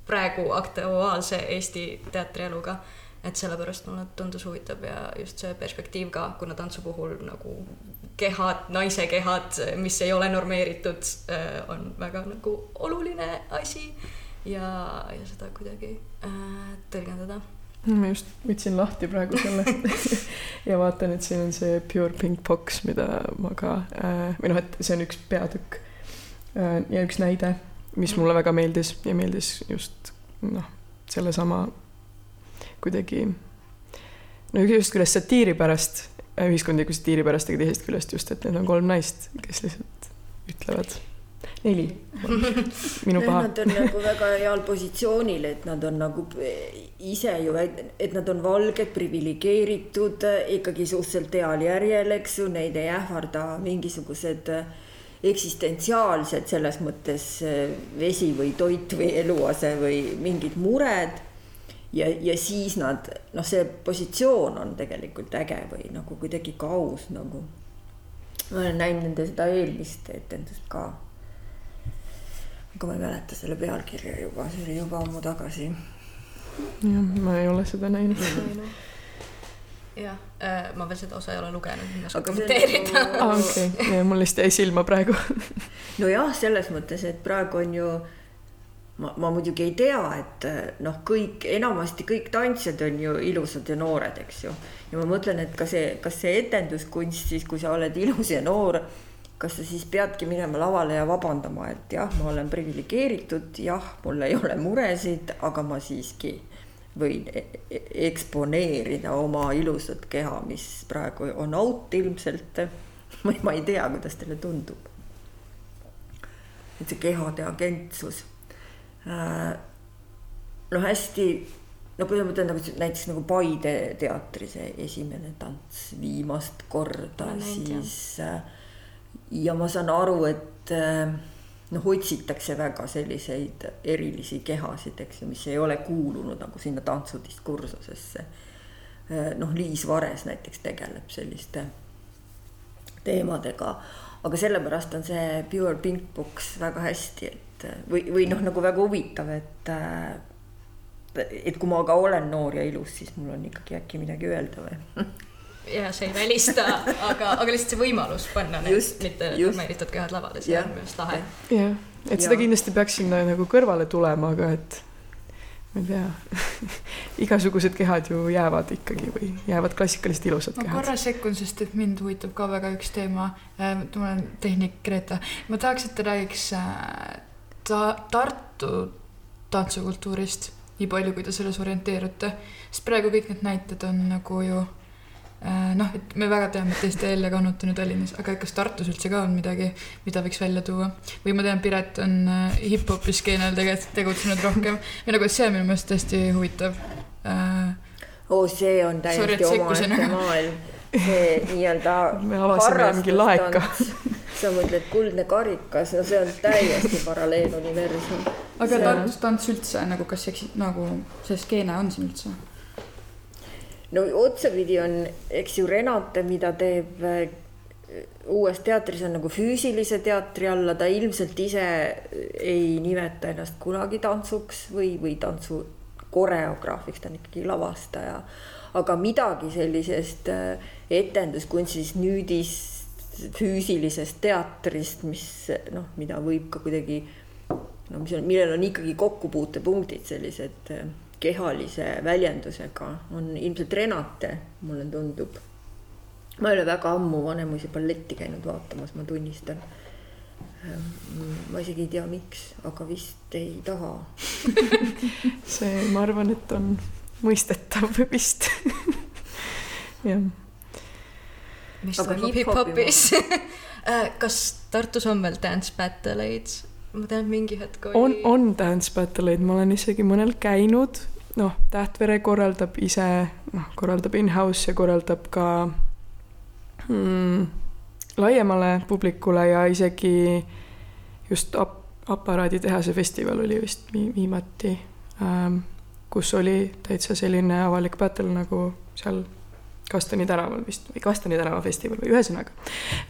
praegu aktuaalse Eesti teatrieluga et sellepärast mulle tundus huvitav ja just see perspektiiv ka, kuna tantsu puhul nagu kehad, naise kehad, mis ei ole normeeritud, äh, on väga nagu oluline asi ja, ja seda kuidagi äh, tõlgendada. Ma just võtsin lahti praegu selle ja vaatan, et siin on see Pure Pink Box, mida ma ka äh,, või noh, et see on üks peatükk äh, ja üks näide, mis mulle väga meeldis ja meeldis just noh, sellesama kuidagi no ühest küljest satiiri pärast, ühiskondliku satiiri pärast, aga teisest küljest just, et need on kolm naist, kes lihtsalt ütlevad neli. minu paha. Nad on nagu väga heal positsioonil, et nad on nagu ise ju, et nad on valged, priviligeeritud, ikkagi suhteliselt heal järjel, eks ju, neid ei ähvarda mingisugused eksistentsiaalsed selles mõttes vesi või toit või eluase või mingid mured ja, ja siis nad, noh, see positsioon on tegelikult äge või nagu kuidagi ka aus nagu. ma olen näinud nende seda eelmist etendust ka. aga ma ei mäleta selle pealkirja juba, see oli juba ammu tagasi. jah, ma ei ole seda näinud jah äh,, ma veel seda osa ei ole lugenud, ei oska kommenteerida. aa, okei, mul lihtsalt jäi silma praegu nojah, selles mõttes, et praegu on ju ma, ma muidugi ei tea, et noh, kõik, enamasti kõik tantsijad on ju ilusad ja noored, eks ju. ja ma mõtlen, et ka see, kas see etenduskunst siis, kui sa oled ilus ja noor, kas sa siis peadki minema lavale ja vabandama, et jah, ma olen priviligeeritud, jah, mul ei ole muresid, aga ma siiski võin e-, e eksponeerida oma ilusat keha, mis praegu on out ilmselt. ma ei tea, kuidas teile tundub. et see kehade agentsus Äh, no hästi, no kui ma mõtlen nagu näiteks nagu Paide teatri see esimene tants viimast korda, siis äh, ja ma saan aru, et äh, noh, otsitakse väga selliseid erilisi kehasid, eks ju, mis ei ole kuulunud nagu sinna tantsudiskursusesse. noh, Liis Vares näiteks tegeleb selliste teemadega, aga sellepärast on see Pure Pink Box väga hästi, et või, või noh, nagu väga huvitav, et et kui ma ka olen noor ja ilus, siis mul on ikkagi äkki midagi öelda või ja see ei välista, aga, aga lihtsalt see võimalus panna need just, mitte normeeritud kehad lavale, see on minu arust lahe. jah, et seda ja. kindlasti peaks sinna nagu kõrvale tulema, aga et ma ei tea igasugused kehad ju jäävad ikkagi või jäävad klassikalised ilusad kehad. ma korra sekkun, sest et mind huvitab ka väga üks teema. ma olen tehnik Greta, ma tahaks, et ta räägiks äh, ta Tartu tantsukultuurist, nii palju, kui te selles orienteerute, sest praegu kõik need näited on nagu ju äh, noh, et me väga teame, et Kannut on ju Tallinnas, aga kas Tartus üldse ka on midagi, mida võiks välja tuua? või ma tean, Piret on äh, hip-hopi skeenel tegelikult tegutsenud rohkem või nagu, see on minu meelest hästi huvitav äh,. oo, see on täiesti omaette maailm, see nii-öelda. me avasime mingi laeka sa mõtled Kuldne karikas, no see on täiesti paralleeluniversum. aga tants, tants üldse nagu, kas eks nagu see skeene on siin üldse? No otsapidi on, eks ju, Renate, mida teeb äh, uues teatris on nagu füüsilise teatri alla, ta ilmselt ise ei nimeta ennast kunagi tantsuks või, või tantsu koreograafiks, ta on ikkagi lavastaja. aga midagi sellisest äh, etenduskunstist, nüüdis füüsilisest teatrist, mis noh, mida võib ka kuidagi no mis on, millel on ikkagi kokkupuutepunktid, sellised äh, kehalise väljendusega on ilmselt Renate, mulle tundub. ma ei ole väga ammu Vanemuise balletti käinud vaatamas, ma tunnistan. ma isegi ei tea, miks, aga vist ei taha see, ma arvan, et on mõistetav vist jah. mis Aga toimub hip-hopi hip-hopis kas Tartus on veel dance battle'eid? ma tean, mingi hetk oli. on, on dance battle'eid, ma olen isegi mõnel käinud, noh, Tähtvere korraldab ise, noh, korraldab in-house ja korraldab ka mm, laiemale publikule ja isegi just ap-, aparaaditehase festival oli vist vi-, viimati ähm,, kus oli täitsa selline avalik battle nagu seal Kastani tänaval vist või Kastani tänava festival või ühesõnaga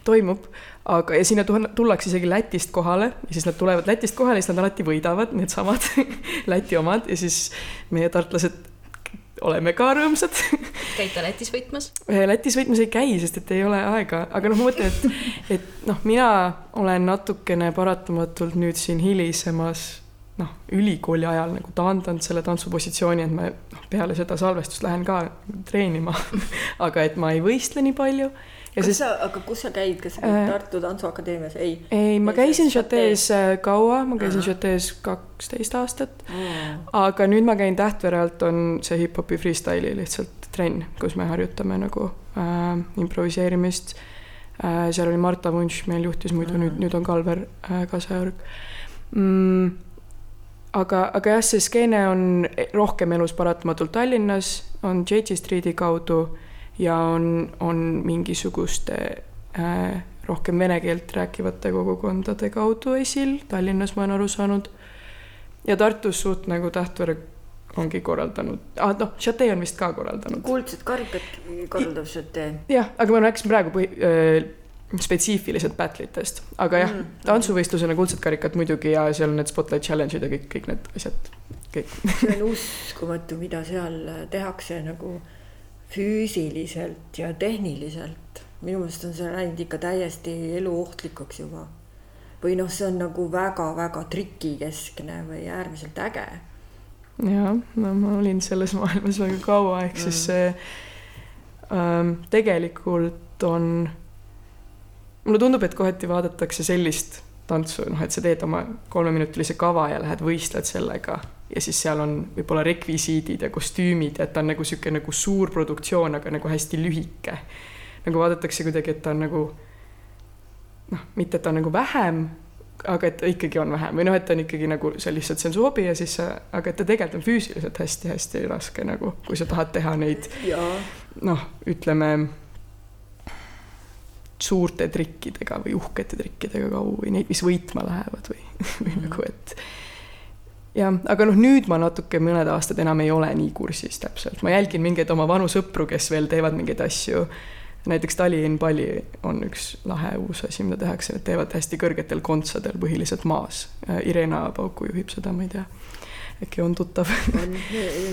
toimub, aga ja sinna tullakse isegi Lätist kohale ja siis nad tulevad Lätist kohale siis nad alati võidavad, needsamad Läti omad ja siis meie tartlased oleme ka rõõmsad. käite Lätis võitmas? Lätis võitmas ei käi, sest et ei ole aega, aga noh, ma mõtlen, et, et noh, mina olen natukene paratamatult nüüd siin hilisemas noh, ülikooli ajal nagu taandanud selle tantsupositsiooni, et ma noh, peale seda salvestust lähen ka treenima aga et ma ei võistle nii palju. kas sest... sa, aga kus sa käid, kas sa käid äh, Tartu Tantsuakadeemias, ei? ei, ma käisin Chatees äh, kaua, ma käisin Chatees kaksteist aastat mm.. aga nüüd ma käin Tähtvere alt, on see hip-hopi freestyle'i lihtsalt trenn, kus me harjutame nagu äh, improviseerimist äh,. seal oli Marta Vunš, meil juhtis muidu mm. nüüd, nüüd on Kalver äh, Kasajärg mm aga, aga jah, see skeene on rohkem elus paratamatult Tallinnas, on JG Street'i kaudu ja on, on mingisuguste äh, rohkem vene keelt rääkivate kogukondade kaudu esil, Tallinnas ma olen aru saanud. ja Tartus suht nagu Tähtvere ongi korraldanud ah,, noh, Chate on vist ka korraldanud. kuldsed karikad korraldab Chate. jah, aga ma rääkisin praegu põhi, äh, spetsiifiliselt battle'itest, aga jah mm., tantsuvõistlusena kuldsed karikad muidugi ja seal on need spotlight challenge'id ja kõik, kõik need asjad, kõik. see on uskumatu, mida seal tehakse nagu füüsiliselt ja tehniliselt. minu meelest on see läinud ikka täiesti eluohtlikuks juba. või noh, see on nagu väga-väga trikikeskne või äärmiselt äge. ja, no ma olin selles maailmas väga kaua, ehk siis mm. see ähm, tegelikult on mulle tundub, et kohati vaadatakse sellist tantsu, noh, et sa teed oma kolmeminutilise kava ja lähed võistled sellega. Ja siis seal on võib-olla rekvisiidid ja kostüümid et ta on nagu niisugune nagu suur produktsioon, aga nagu hästi lühike. nagu vaadatakse kuidagi, et ta on nagu noh, mitte et ta on nagu vähem, aga et ta ikkagi on vähem. Või noh, et ta on ikkagi nagu see lihtsalt, see on su hobi ja siis sa, aga et ta tegelikult on füüsiliselt hästi-hästi raske nagu, kui sa tahad teha neid noh, ütleme suurte trikkidega või uhkete trikkidega kaua või neid, mis võitma lähevad või, või mm -hmm. nagu, et jah, aga noh, nüüd ma natuke mõned aastad enam ei ole nii kursis täpselt, ma jälgin mingeid oma vanu sõpru, kes veel teevad mingeid asju. näiteks Tallinn Palli on üks lahe uus asi, mida tehakse, nad teevad hästi kõrgetel kontsadel põhiliselt maas. Irena Pauku juhib seda, ma ei tea äkki on tuttav. on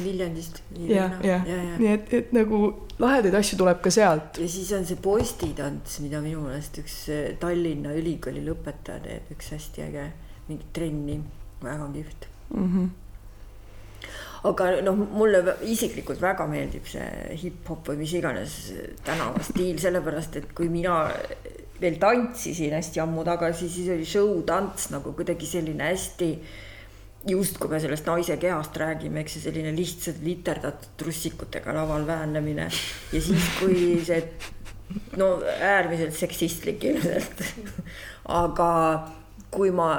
Viljandist. ja, ja, nii et, et nagu lahedaid asju tuleb ka sealt. ja siis on see postitants, mida minu meelest üks eh, Tallinna Ülikooli lõpetaja teeb, üks hästi äge, mingit trenni, väga kihvt mm. -hmm aga noh, mulle isiklikult väga meeldib see hip-hop või mis iganes tänavastiil, sellepärast et kui mina veel tantsisin hästi ammu tagasi, siis oli show tants nagu kuidagi selline hästi äh, justkui me sellest naise kehast räägime, eks ju, selline lihtsalt literdatud trussikutega laval väänlemine ja siis, kui see no äärmiselt seksistlik ilmselt. Aga kui ma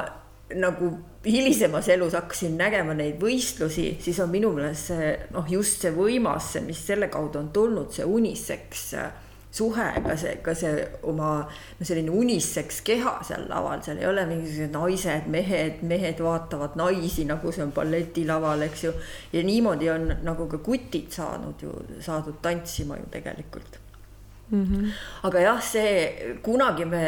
nagu hilisemas elus hakkasin nägema neid võistlusi, siis on minu meelest see noh, just see võimas, mis selle kaudu on tulnud, see uniseks äh, suhe, ka see, ka see oma no selline uniseks keha seal laval, seal ei ole mingisugused naised, mehed, mehed vaatavad naisi, nagu see on balletilaval, eks ju. ja niimoodi on nagu ka kutid saanud ju, saadud tantsima ju tegelikult mm. -hmm. aga jah, see kunagi me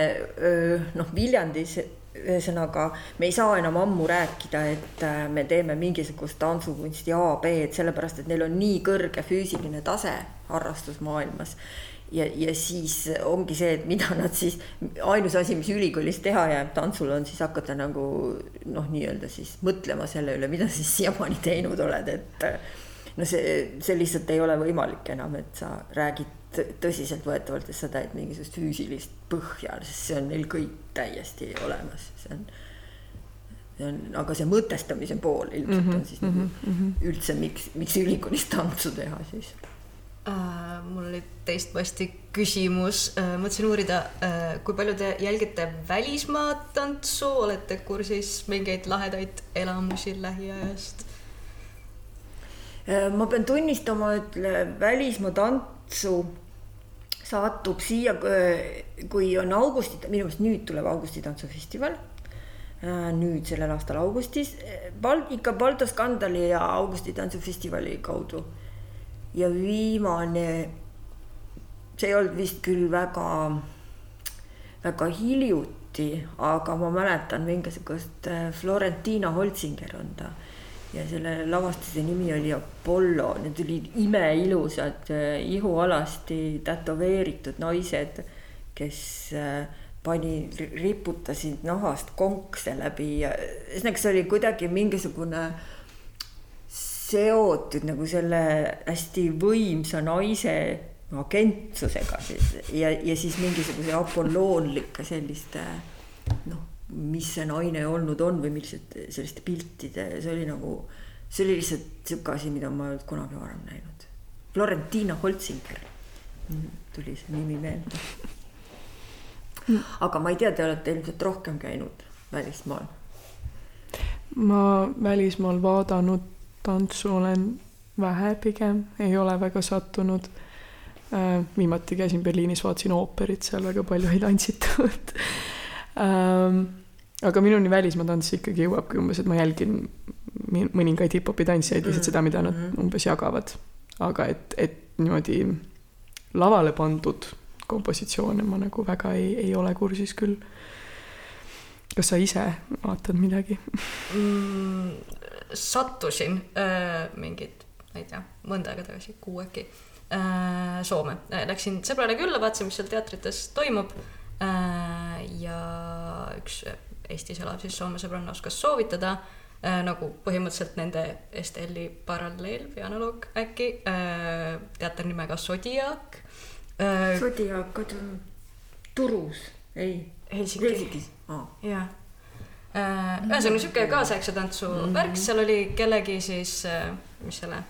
noh, Viljandis ühesõnaga, me ei saa enam ammu rääkida, et äh, me teeme mingisugust tantsukunsti A, B-d, sellepärast et neil on nii kõrge füüsiline tase harrastusmaailmas ja, ja siis ongi see, et mida nad siis, ainus asi, mis ülikoolis teha jääb tantsul on siis hakata nagu noh, nii-öelda siis mõtlema selle üle, mida siis siiamaani teinud oled, et no see, see lihtsalt ei ole võimalik enam, et sa räägid tõsiseltvõetavalt, et sa täid mingisugust füüsilist põhja, sest see on neil kõik täiesti olemas, see on see on, aga see mõtestamise pool ilmselt mm -hmm, on siis mm -hmm, üldse, miks, miks ülikoolis tantsu teha siis äh,? mul oli teistpidi küsimus äh,, mõtlesin uurida äh,, kui palju te jälgite välismaa tantsu, olete kursis mingeid lahedaid elamusi lähiajast? Äh, ma pean tunnistama, et välismaa tantsu satub siia, äh, kui on augusti, minu meelest nüüd tuleb augusti tantsufestival Äh, nüüd sellel aastal augustis, ikka Balto skandali ja Augusti tantsufestivali kaudu. Ja viimane, see ei olnud vist küll väga, väga hiljuti, aga ma mäletan mingisugust äh, Florentina Holzinger on ta. Ja selle lavastuse nimi oli Apollo, need olid imeilusad äh, ihualasti tätoveeritud naised, kes äh, pani, riputasid nahast konkse läbi ja ühesõnaga, see oli kuidagi mingisugune seotud nagu selle hästi võimsa naise agentsusega siis ja, ja siis mingisuguse apolloonlike selliste noh, mis see naine olnud on või milliste selliste piltide, see oli nagu, see oli lihtsalt sihuke asi, mida ma ei olnud kunagi varem näinud. Florentina Holzinger tuli see nimi meelde aga ma ei tea, te olete ilmselt rohkem käinud välismaal. ma välismaal vaadanud tantsu olen vähe pigem, ei ole väga sattunud äh,. viimati käisin Berliinis, vaatasin ooperit, seal väga palju ei tantsitud ähm, aga minuni välismaa tants ikkagi jõuabki umbes, et ma jälgin mõningaid hip-hopi tantsijaid, lihtsalt seda, mida nad mm-hmm. umbes jagavad. aga et, et niimoodi lavale pandud kompositsioone ma nagu väga ei, ei ole kursis küll. kas sa ise vaatad midagi mm,? Sattusin äh, mingid, ma ei tea, mõnda aega tagasi, kuu äkki äh,, Soome. Läksin sõbrale külla, vaatasin, mis seal teatrites toimub äh,. ja üks Eestis elav siis Soome sõbranna oskas soovitada äh, nagu põhimõtteliselt nende STL-i paralleel või analoog äkki äh,, teater nimega Zodiac äh,. Zodiac on Turus, ei. Helsingis, Helsingis. Oh. jah. Ühesõnaga sihuke kaasaegse tantsu mm -hmm. värk, seal oli kellegi siis äh,, mis selle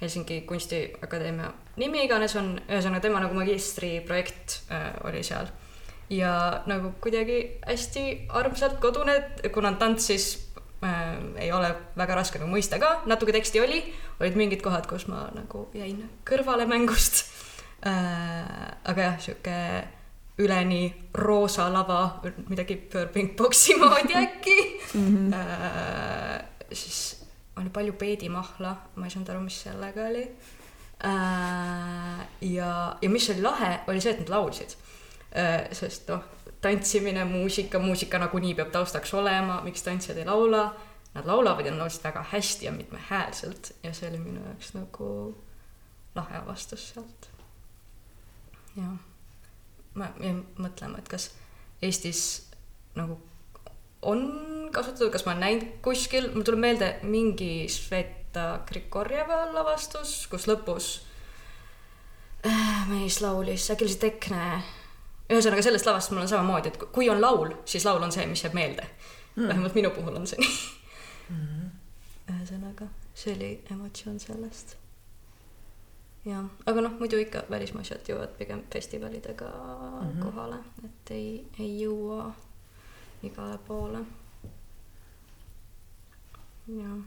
Helsingi Kunstiakadeemia nimi iganes on, ühesõnaga tema nagu magistriprojekt äh, oli seal. ja nagu kuidagi hästi armsalt kodune, kuna tants siis äh, ei ole väga raske nagu mõista ka, natuke teksti oli, olid mingid kohad, kus ma nagu jäin kõrvale mängust äh,. aga jah, sihuke üleni roosa lava, midagi Burbank boksi moodi äkki mm. -hmm. Äh, siis oli palju peedimahla, ma ei saanud aru, mis sellega oli äh,. ja, ja mis oli lahe, oli see, et nad laulsid äh,. sest noh, tantsimine, muusika, muusika nagunii peab taustaks olema, miks tantsijad ei laula. Nad laulavad ja nad laulsid väga hästi ja mitmehäälselt ja see oli minu jaoks nagu lahe avastus sealt jah, ma jäin mõtlema, et kas Eestis nagu on kasutatud, kas ma olen näinud kuskil, mul tuleb meelde mingi Sveta Grigorjeva lavastus, kus lõpus äh, mees laulis, äkki oli see Tekne. ühesõnaga sellest lavast mul on samamoodi, et kui on laul, siis laul on see, mis jääb meelde mm.. vähemalt minu puhul on see nii mm. -hmm. ühesõnaga, see oli emotsioon sellest jah, aga noh, muidu ikka välismaa asjad jõuavad pigem festivalidega mm -hmm. kohale, et ei, ei jõua igale poole. jah,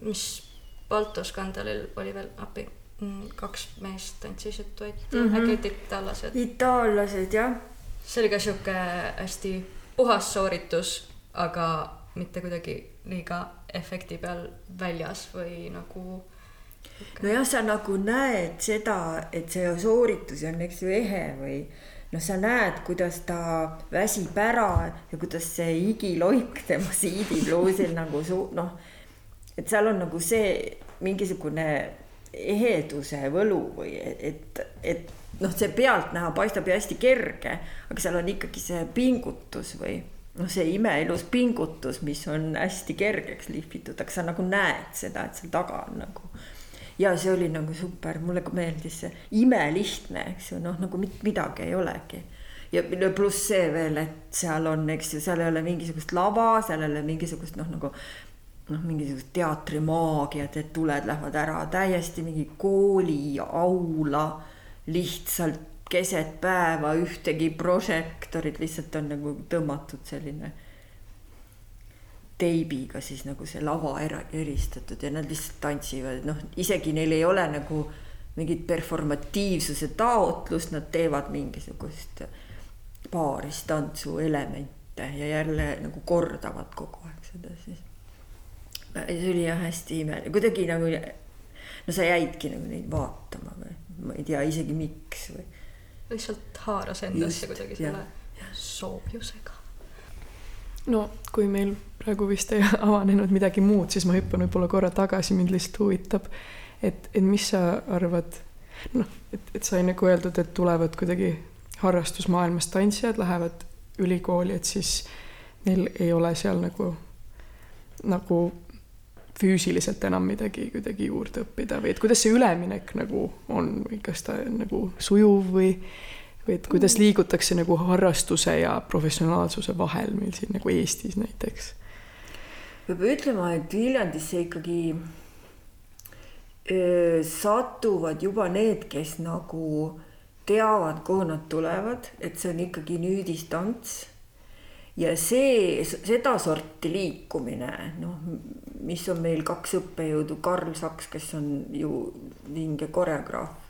mis Balto skandalil oli veel appi, mm, kaks meest tantsisid duetti mm, -hmm. äkki olid itaallased? itaallased jah. see oli ka sihuke hästi puhas sooritus, aga mitte kuidagi liiga efekti peal väljas või nagu nojah, sa nagu näed seda, et see sooritus on, eks ju, ehe või noh, sa näed, kuidas ta väsib ära ja kuidas see igiloik tema siidipluusil nagu su-, noh, et seal on nagu see mingisugune eheduse võlu või et, et noh, see pealtnäha paistab ju hästi kerge, aga seal on ikkagi see pingutus või noh, see imeilus pingutus, mis on hästi kergeks lihvitud, aga sa nagu näed seda, et seal taga on nagu. Ja see oli nagu super, mulle ka meeldis see imelihtne, eks ju, noh, nagu mitte midagi ei olegi. Ja pluss see veel, et seal on, eks ju, seal ei ole mingisugust lava, seal ei ole mingisugust noh, nagu noh, mingisugust teatrimaagiat, et tuled lähevad ära, täiesti mingi kooli aula lihtsalt keset päeva ühtegi prožektorit, lihtsalt on nagu tõmmatud selline teibiga siis nagu see lava era, eristatud ja nad lihtsalt tantsivad, noh, isegi neil ei ole nagu mingit performatiivsuse taotlust, nad teevad mingisugust paaristantsu elemente ja jälle nagu kordavad kogu aeg seda siis see oli jah hästi imeline, kuidagi nagu no sa jäidki nagu neid vaatama või ma ei tea isegi miks või. lihtsalt haaras endasse kuidagi selle soovjusega. No kui meil praegu vist ei avanenud midagi muud, siis ma hüppan võib-olla korra tagasi, mind lihtsalt huvitab, et, et mis sa arvad, noh, et, et sai nagu öeldud, et tulevad kuidagi harrastusmaailmast tantsijad, lähevad ülikooli, et siis neil ei ole seal nagu, nagu füüsiliselt enam midagi kuidagi juurde õppida või et kuidas see üleminek nagu on või kas ta on nagu sujuv või, või et kuidas liigutakse nagu harrastuse ja professionaalsuse vahel meil siin nagu Eestis näiteks? peab ütlema, et Viljandisse ikkagi öö, satuvad juba need, kes nagu teavad, kuhu nad tulevad, et see on ikkagi nüüdistants ja see, sedasorti liikumine, noh, mis on meil kaks õppejõudu, Karl Saks, kes on ju vinge koreograaf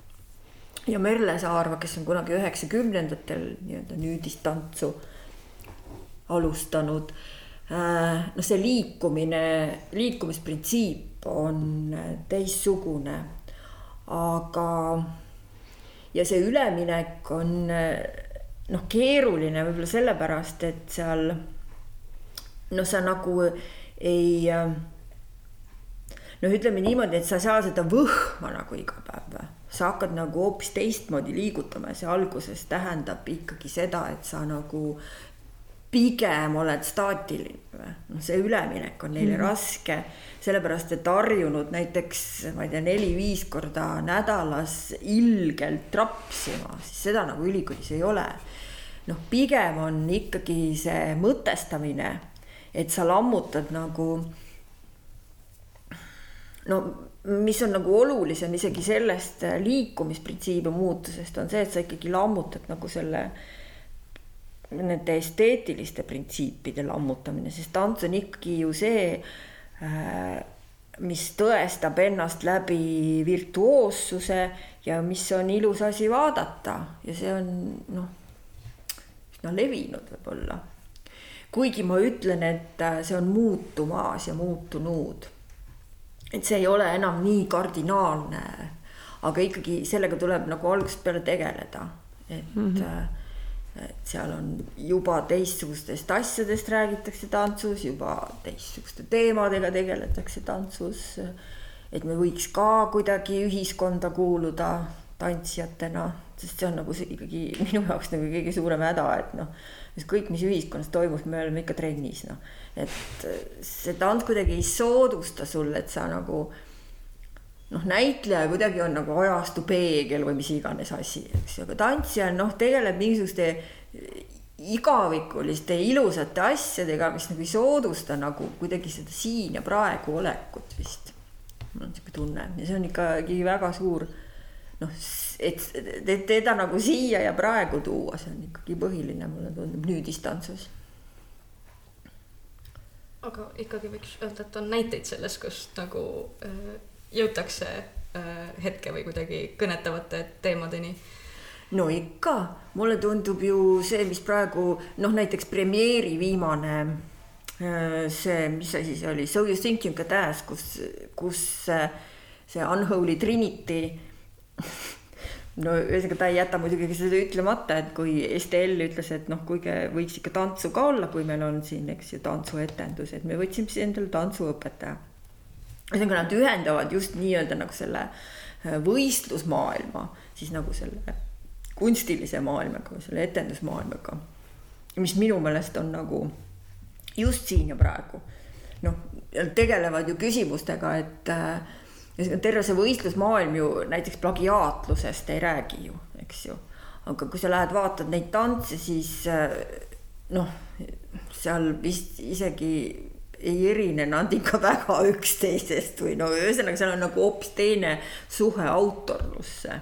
ja Merle Saarva, kes on kunagi üheksakümnendatel nii-öelda nüüdistantsu alustanud. Äh, noh, see liikumine, liikumisprintsiip on teistsugune, aga ja see üleminek on noh, keeruline võib-olla sellepärast, et seal noh, sa nagu ei noh, ütleme niimoodi, et sa ei saa seda võhma nagu iga päev. sa hakkad nagu hoopis teistmoodi liigutama ja see alguses tähendab ikkagi seda, et sa nagu pigem oled staatiline. noh, see üleminek on neile mm -hmm. raske, sellepärast et harjunud näiteks, ma ei tea, neli-viis korda nädalas ilgelt trapsima, siis seda nagu ülikoolis ei ole noh, pigem on ikkagi see mõtestamine, et sa lammutad nagu no mis on nagu olulisem isegi sellest liikumisprintsiibi muutusest on see, et sa ikkagi lammutad nagu selle nende esteetiliste printsiipide lammutamine, sest tants on ikkagi ju see, äh, mis tõestab ennast läbi virtuoossuse ja mis on ilus asi vaadata ja see on noh üsna levinud võib-olla. kuigi ma ütlen, et äh, see on muutumas ja muutunud. Et see ei ole enam nii kardinaalne, aga ikkagi sellega tuleb nagu algusest peale tegeleda, et mm. -hmm et seal on juba teistsugustest asjadest räägitakse tantsus, juba teistsuguste teemadega tegeletakse tantsus. et me võiks ka kuidagi ühiskonda kuuluda tantsijatena sest see on nagu see ikkagi minu jaoks nagu kõige suurem häda, et noh, ükskõik mis ühiskonnas toimub, me oleme ikka trennis noh, et see tants kuidagi ei soodusta sul, et sa nagu noh, näitleja kuidagi on nagu ajastu peegel või mis iganes asi, eks ju, aga tantsija noh, tegeleb mingisuguste igavikuliste ilusate asjadega, mis nagu ei soodusta nagu kuidagi seda siin ja praegu olekut vist. mul on sihuke tunne. Ja see on ikkagi väga suur noh, et, teda nagu siia ja praegu tuua, see on ikkagi põhiline, mulle tundub nüüdistantsus. aga ikkagi võiks öelda, et on näiteid sellest, kus nagu äh, jõutakse äh, hetke või kuidagi kõnetavate teemadeni. No ikka, mulle tundub ju see, mis praegu noh, näiteks premeeri viimane äh, see, mis asi see oli, So you think you can dance, kus, kus see Unholy Trinity no ühesõnaga ta ei jäta muidugi seda ütlemata, et kui STL ütles, et noh, kuige võiks ikka tantsu ka olla, kui meil on siin, eks ju, tantsuetendus, et me võtsime siis endale tantsuõpetaja. ühesõnaga nad ühendavad just nii-öelda nagu selle äh, võistlusmaailma, siis nagu selle kunstilise maailmaga, selle etendusmaailmaga. mis minu meelest on nagu just siin ja praegu. noh, tegelevad ju küsimustega, et äh, terve see võistlusmaailm ju näiteks plagiaatlusest ei räägi ju, eks ju. aga kui sa lähed vaatad neid tantse, siis äh, noh, seal vist isegi ei erine nad ikka väga üksteisest või no ühesõnaga, seal on nagu hoopis teine suhe autorlusse.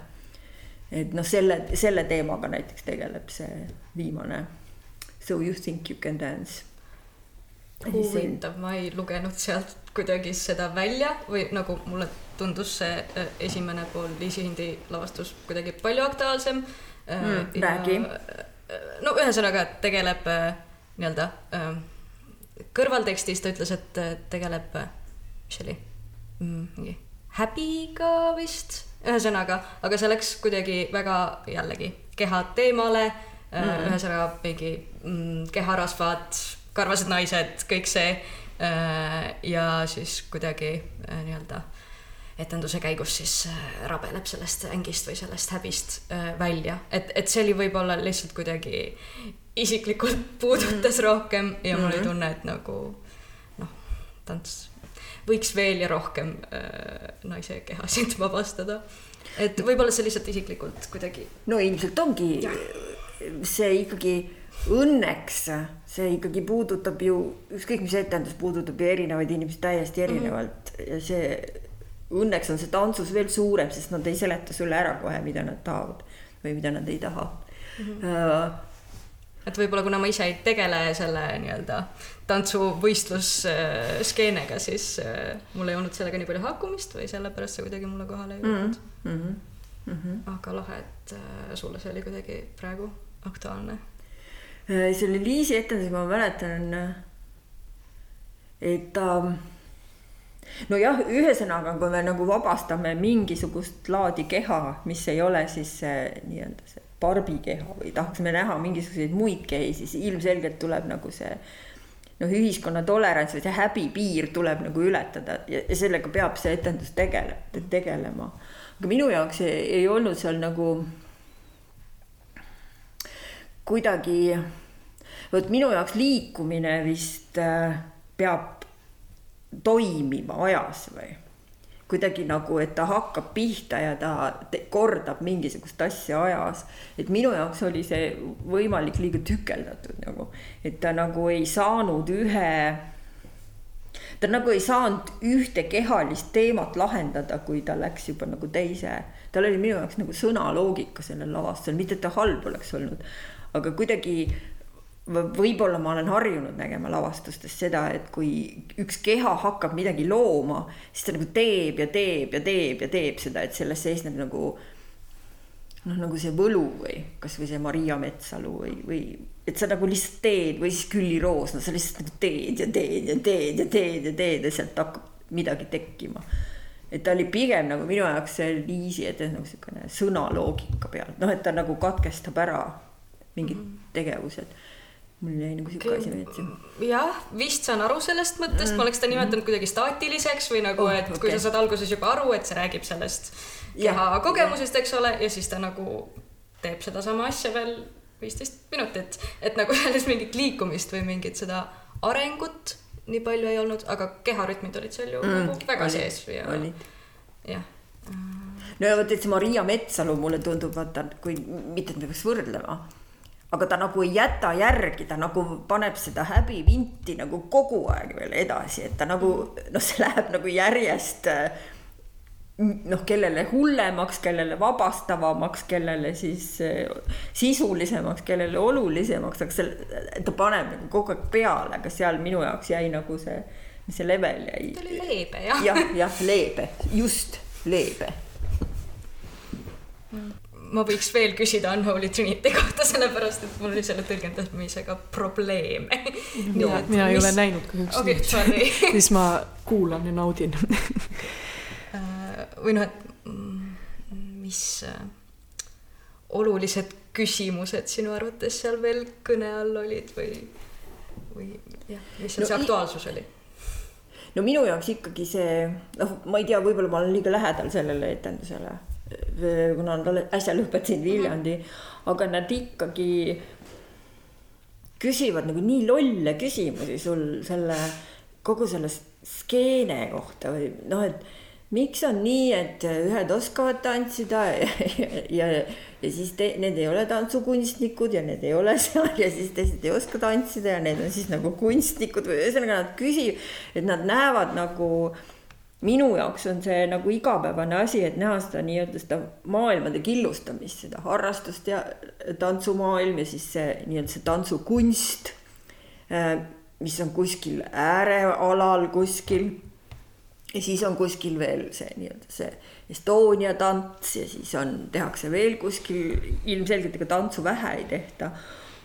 et noh, selle, selle teemaga näiteks tegeleb see viimane. So you think you can dance. huvitav, ma ei lugenud sealt kuidagi seda välja või nagu mulle tundus see äh, esimene pool Liisi Hindi lavastus kuidagi palju aktuaalsem mm,. räägi. no ühesõnaga tegeleb nii-öelda kõrvaltekstis ta ütles, et tegeleb, mis see oli mm,, mingi häbiga vist, ühesõnaga, aga see läks kuidagi väga jällegi keha teemale mm., ühesõnaga mingi mm, keharasvad, karvased naised, kõik see. Ja siis kuidagi nii-öelda etenduse käigus siis rabeleb sellest ängist või sellest häbist välja, et, et see oli võib-olla lihtsalt kuidagi isiklikult puudutas mm. rohkem ja mul oli mm-hmm. tunne, et nagu noh, tants võiks veel ja rohkem äh, naise kehasid vabastada. et võib-olla see lihtsalt isiklikult kuidagi. no ilmselt ongi ja. see ikkagi õnneks see ikkagi puudutab ju ükskõik mis etendus puudutab ju erinevaid inimesi täiesti mhm. erinevalt mm -hmm. ja see õnneks on see tantsus veel suurem, sest nad ei seleta sulle ära kohe, mida nad tahavad või mida nad ei taha mm. -hmm. Uh, et võib-olla kuna ma ise ei tegele selle nii-öelda tantsuvõistlussskeenega, siis äh, mul ei olnud sellega nii palju haakumist või sellepärast see kuidagi mulle kohale ei jõudnud mm. -hmm. Mm -hmm. aga lahe, et äh, sulle see oli kuidagi praegu aktuaalne. Äh, selle Liisi etendus, ma mäletan, et ta nojah, ühesõnaga, kui me nagu vabastame mingisugust laadi keha, mis ei ole siis see nii-öelda see barbikeha või tahaksime näha mingisuguseid muid kehi, siis ilmselgelt tuleb nagu see noh, ühiskonna tolerants või see häbipiir tuleb nagu ületada ja, ja sellega peab see etendus tegele-, tegelema. aga minu jaoks ei, ei olnud seal nagu kuidagi, vot minu jaoks liikumine vist äh, peab toimima ajas või kuidagi nagu, et ta hakkab pihta ja ta kordab mingisugust asja ajas. et minu jaoks oli see võimalik liiga tükeldatud nagu, et ta nagu ei saanud ühe, ta nagu ei saanud ühte kehalist teemat lahendada, kui ta läks juba nagu teise. tal oli minu jaoks nagu sõnaloogika sellel lavastusel, mitte et ta halb oleks olnud, aga kuidagi võib-olla ma olen harjunud nägema lavastustes seda, et kui üks keha hakkab midagi looma, siis ta nagu teeb ja teeb ja teeb ja teeb seda, et selles seisneb nagu noh, nagu see võlu või kasvõi see Maria Metsalu või, või et sa nagu lihtsalt teed või siis Külli Roos, no sa lihtsalt nagu teed ja teed ja teed ja teed ja teed ja sealt hakkab midagi tekkima. et ta oli pigem nagu minu jaoks see Liisi, et nagu niisugune sõnaloogika peal, noh, et ta nagu katkestab ära mingid mm -hmm. tegevused mul jäi nagu sihuke asi meelde. jah, vist saan aru sellest mõttest mm., ma oleks seda nimetanud mm. kuidagi staatiliseks või nagu oh,, et okay. kui sa saad alguses juba aru, et see räägib sellest keha ja, kogemusest, eks ole, ja siis ta nagu teeb sedasama asja veel viisteist minutit, et nagu selles mingit liikumist või mingit seda arengut nii palju ei olnud, aga keharütmid olid seal ju mm, nagu väga oli, sees ja. jah. no ja vot, et see Maria Metsalu mulle tundub, vaata, kui mitte, et me peaks võrdlema aga ta nagu ei jäta järgi, ta nagu paneb seda häbivinti nagu kogu aeg veel edasi, et ta nagu noh, see läheb nagu järjest noh, kellele hullemaks, kellele vabastavamaks, kellele siis sisulisemaks, kellele olulisemaks, aga see, ta paneb nagu kogu aeg peale, aga seal minu jaoks jäi nagu see, see level jäi. ta oli leebe jah. jah, jah, leebe, just leebe mm ma võiks veel küsida Unholy Trinity kohta, sellepärast et mul oli selle tõlgendamisega probleeme. mina, mina ei mis... ole näinud kahjuks okay, neid siis ma kuulan ja naudin äh, või noh, et mm, mis äh, olulised küsimused sinu arvates seal veel kõne all olid või, või jah, mis seal no, see aktuaalsus oli? no minu jaoks ikkagi see, noh, ma ei tea, võib-olla ma olen liiga lähedal sellele etendusele. Kuna nad äsja lõpetasid Viljandi, aga nad ikkagi küsivad nagu nii lolle küsimusi sul selle, kogu selle skeene kohta või noh, et miks on nii, et ühed oskavad tantsida ja, ja, ja siis te, need ei ole tantsukunstnikud ja need ei ole seal ja siis teised ei oska tantsida ja need on siis nagu kunstnikud või ühesõnaga nad küsivad, et nad näevad nagu minu jaoks on see nagu igapäevane asi, et näha seda nii-öelda seda maailmade killustamist, seda harrastust ja tantsumaailm ja siis see nii-öelda see tantsukunst, äh, mis on kuskil äärealal kuskil ja siis on kuskil veel see nii-öelda see Estonia tants ja siis on, tehakse veel kuskil, ilmselgelt ega tantsu vähe ei tehta.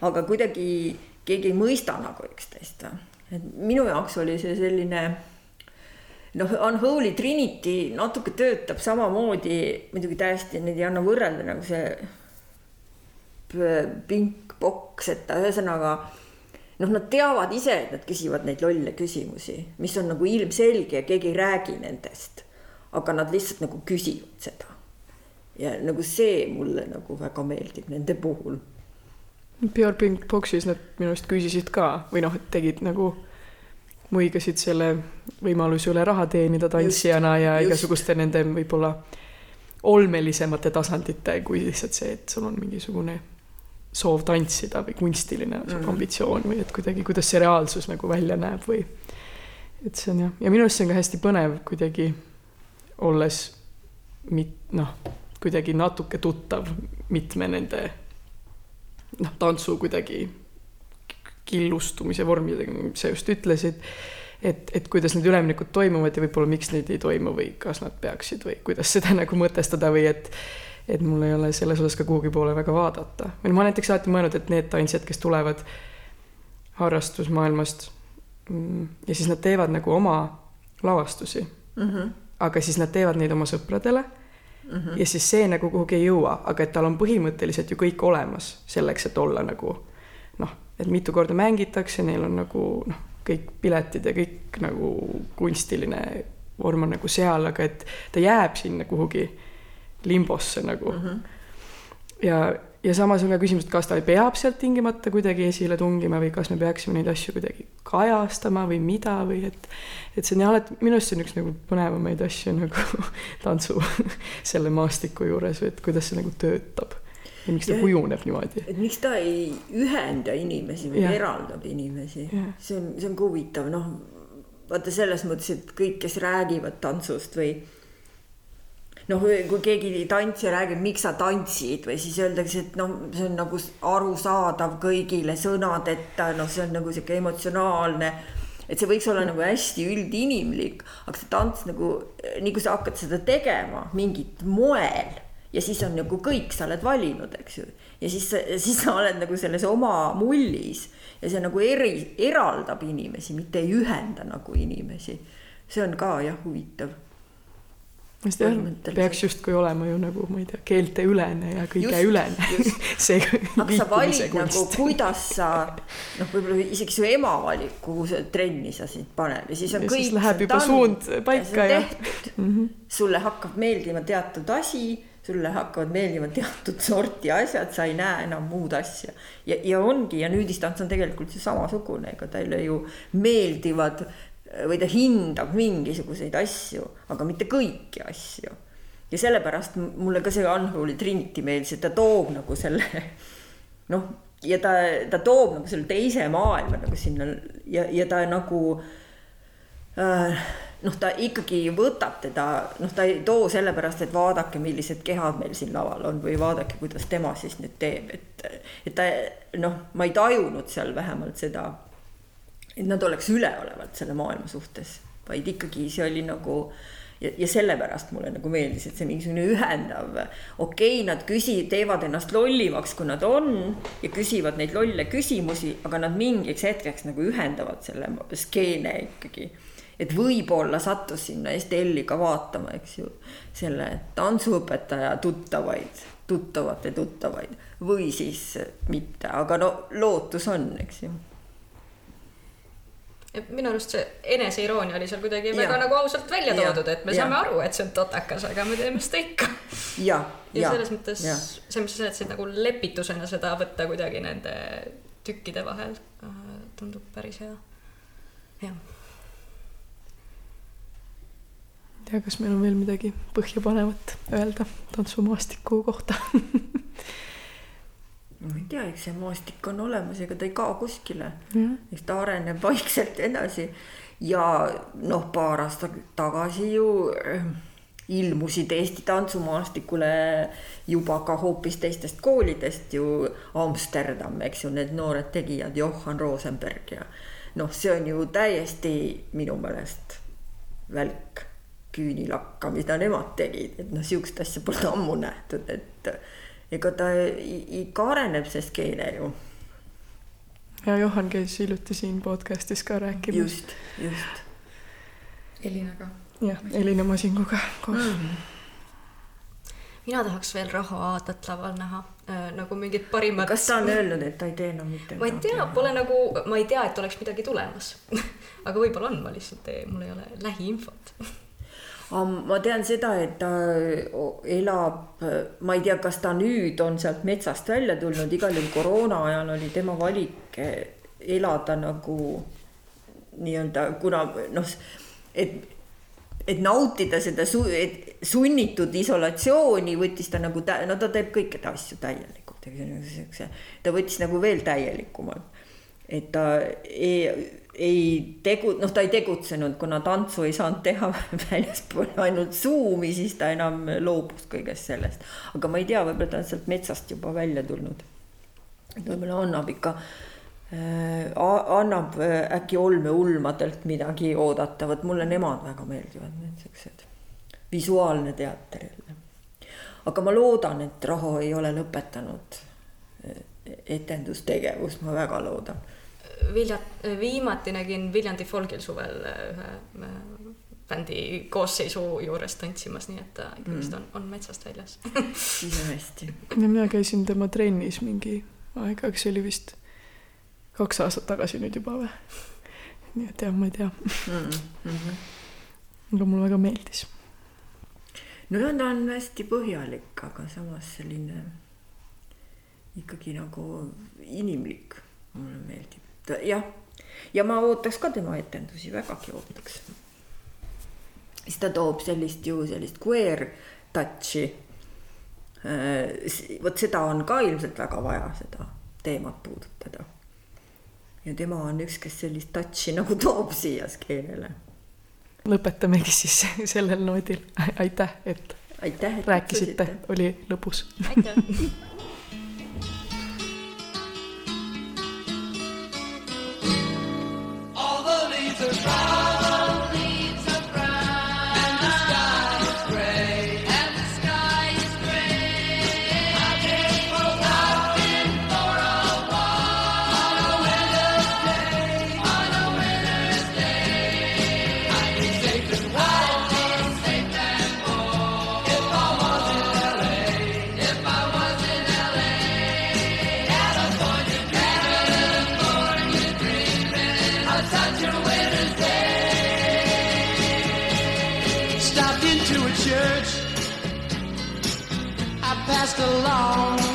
aga kuidagi keegi ei mõista nagu üksteist. et minu jaoks oli see selline noh, Unholy Trinity natuke töötab samamoodi, muidugi täiesti neid ei anna võrrelda nagu see Pink Box, et ühesõnaga noh, nad teavad ise, et nad küsivad neid lolle küsimusi, mis on nagu ilmselge ja keegi ei räägi nendest. aga nad lihtsalt nagu küsivad seda. ja nagu see mulle nagu väga meeldib nende puhul. Pure Pink Boxis nad minu arust küsisid ka või noh, et tegid nagu muigasid selle võimaluse üle raha teenida tantsijana just, ja just. igasuguste nende võib-olla olmelisemate tasandite kui lihtsalt see, et sul on mingisugune soov tantsida või kunstiline mm. ambitsioon või et kuidagi, kuidas see reaalsus nagu välja näeb või et see on jah, ja minu arust see on ka hästi põnev kuidagi olles mit-, noh, kuidagi natuke tuttav mitme nende noh, tantsu kuidagi killustumise vormidega, mis sa just ütlesid, et, et kuidas need üleminekud toimuvad ja võib-olla miks neid ei toimu või kas nad peaksid või kuidas seda nagu mõtestada või et et mul ei ole selles osas ka kuhugi poole väga vaadata. või ma näiteks alati mõelnud, et need tantsijad, kes tulevad harrastusmaailmast mm, ja siis nad teevad nagu oma lavastusi mm. -hmm. aga siis nad teevad neid oma sõpradele mm. -hmm. ja siis see nagu kuhugi ei jõua, aga et tal on põhimõtteliselt ju kõik olemas selleks, et olla nagu et mitu korda mängitakse, neil on nagu noh, kõik piletid ja kõik nagu kunstiline vorm on nagu seal, aga et ta jääb sinna kuhugi limbosse nagu mm. -hmm. ja, ja samas on ka küsimus, et kas ta peab sealt tingimata kuidagi esile tungima või kas me peaksime neid asju kuidagi kajastama või mida või et, et see on jah, alati minu arust see on üks nagu põnevamaid asju nagu tantsu selle maastiku juures või et kuidas see nagu töötab ja miks ta ja, kujuneb niimoodi. et miks ta ei ühenda inimesi või eraldab inimesi, see on, see on ka huvitav, noh vaata selles mõttes, et kõik, kes räägivad tantsust või noh, kui keegi tantsija räägib, miks sa tantsid või siis öeldakse, et noh, see on nagu arusaadav kõigile sõnadeta, noh, see on nagu sihuke emotsionaalne. Et see võiks olla nagu hästi üldinimlik, aga see tants nagu, nii kui sa hakkad seda tegema mingit moel ja siis on nagu kõik, sa oled valinud, eks ju. ja siis, siis sa oled nagu selles oma mullis ja see nagu eri, eraldab inimesi, mitte ei ühenda nagu inimesi. see on ka jah, huvitav sest jah, peaks justkui olema ju nagu, ma ei tea, keelteülene ja kõigeülene see aga sa valid nagu, kuidas sa noh, võib-olla isegi su ema valib, kuhu sa trenni sa sind paned ja siis on ja kõik. siis läheb juba suund paika ja. Mm -hmm. sulle hakkab meeldima teatud asi, sulle hakkavad meeldima teatud sorti asjad, sa ei näe enam muud asja. ja, ja ongi ja nüüdistants on tegelikult ju samasugune, ega talle ju meeldivad või ta hindab mingisuguseid asju, aga mitte kõiki asju. ja sellepärast mulle ka see Unholy Trinity meeldis, et ta toob nagu selle noh, ja ta, ta toob nagu selle teise maailma nagu sinna ja, ja ta nagu äh, noh, ta ikkagi võtab teda, noh, ta ei too sellepärast, et vaadake, millised kehad meil siin laval on või vaadake, kuidas tema siis nüüd teeb, et, et ta noh, ma ei tajunud seal vähemalt seda et nad oleks üleolevalt selle maailma suhtes, vaid ikkagi see oli nagu ja, ja sellepärast mulle nagu meeldis, et see mingisugune ühendav, okei okay,, nad küsi-, teevad ennast lollimaks, kui nad on ja küsivad neid lolle küsimusi, aga nad mingiks hetkeks nagu ühendavad selle skeene ikkagi. Et võib-olla sattus sinna STL-i ka vaatama, eks ju, selle tantsuõpetaja tuttavaid, tuttavate tuttavaid või siis mitte, aga no lootus on, eks ju ja minu arust see eneseiroonia oli seal kuidagi väga Ja. nagu ausalt välja Ja. toodud, et me Ja. saame aru, et see on totakas, aga me teeme seda ikka. ja, ja ja selles mõttes ja. see, mis sa seletasid nagu lepitusena seda võtta kuidagi nende tükkide vahel, tundub päris hea. jah. ei tea, kas meil on veel midagi põhjapanevat öelda tantsumaastiku kohta? Ma ei tea, eks see maastik on olemas, ega ta ei kao kuskile. eks ta areneb vaikselt edasi. Ja noh, paar aastat tagasi ju äh, ilmusid Eesti tantsumaastikule juba ka hoopis teistest koolidest ju Amsterdam, eks ju, need noored tegijad, Johan Rosenberg ja noh, see on ju täiesti minu meelest välk küünilakka, mida nemad tegid, et noh, sihukest asja pole ammu nähtud, et ega ta i- ikka areneb, see skeene ju. ja Johan käis hiljuti siin podcast'is ka rääkimas. just, just Elinaga. jah, Elina Masinguga koos mm.. mina tahaks veel Raho Aadat laval näha äh, nagu mingit parimat. kas ta on öelnud, et ta ei tee enam mitte ma ei tea, pole nagu, ma ei tea, et oleks midagi tulemas. aga võib-olla on, ma lihtsalt ei, mul ei ole lähiinfot. ma tean seda, et ta elab, ma ei tea, kas ta nüüd on sealt metsast välja tulnud, igal juhul koroona ajal oli tema valik elada nagu nii-öelda, kuna noh, et, et nautida seda su, et sunnitud isolatsiooni võttis ta nagu, no ta teeb kõiki asju täielikult, siukse, ta võttis nagu veel täielikumalt. Et ta ei ei tegu-, noh, ta ei tegutsenud, kuna tantsu ei saanud teha väljaspool ainult Zoomi, siis ta enam loobus kõigest sellest. aga ma ei tea, võib-olla ta on sealt metsast juba välja tulnud. võib-olla annab ikka äh,, annab äh, äkki olmeulmadelt midagi oodata, vot mulle nemad väga meeldivad, need siuksed, visuaalne teater jälle. aga ma loodan, et Raho ei ole lõpetanud äh, etendustegevust, ma väga loodan Vilja, viimati nägin Viljandi folgil suvel ühe bändi koosseisu juures tantsimas, nii et ta ikkagist on, on metsast väljas hästi. ja mina käisin tema trennis mingi aeg, aga see oli vist kaks aastat tagasi nüüd juba või? nii et jah, ma ei tea mm. -hmm. aga mulle väga meeldis. no ja ta on hästi põhjalik, aga samas selline ikkagi nagu inimlik, mulle meeldib jah, ja ma ootaks ka tema etendusi, vägagi ootaks. siis ta toob sellist ju sellist queer touch'i. vot seda on ka ilmselt väga vaja, seda teemat puudutada. ja tema on üks, kes sellist touch'i nagu toob siia skeenele. lõpetamegi siis sellel noodil, aitäh, et aitäh, et rääkisite, oli lõbus. aitäh passed along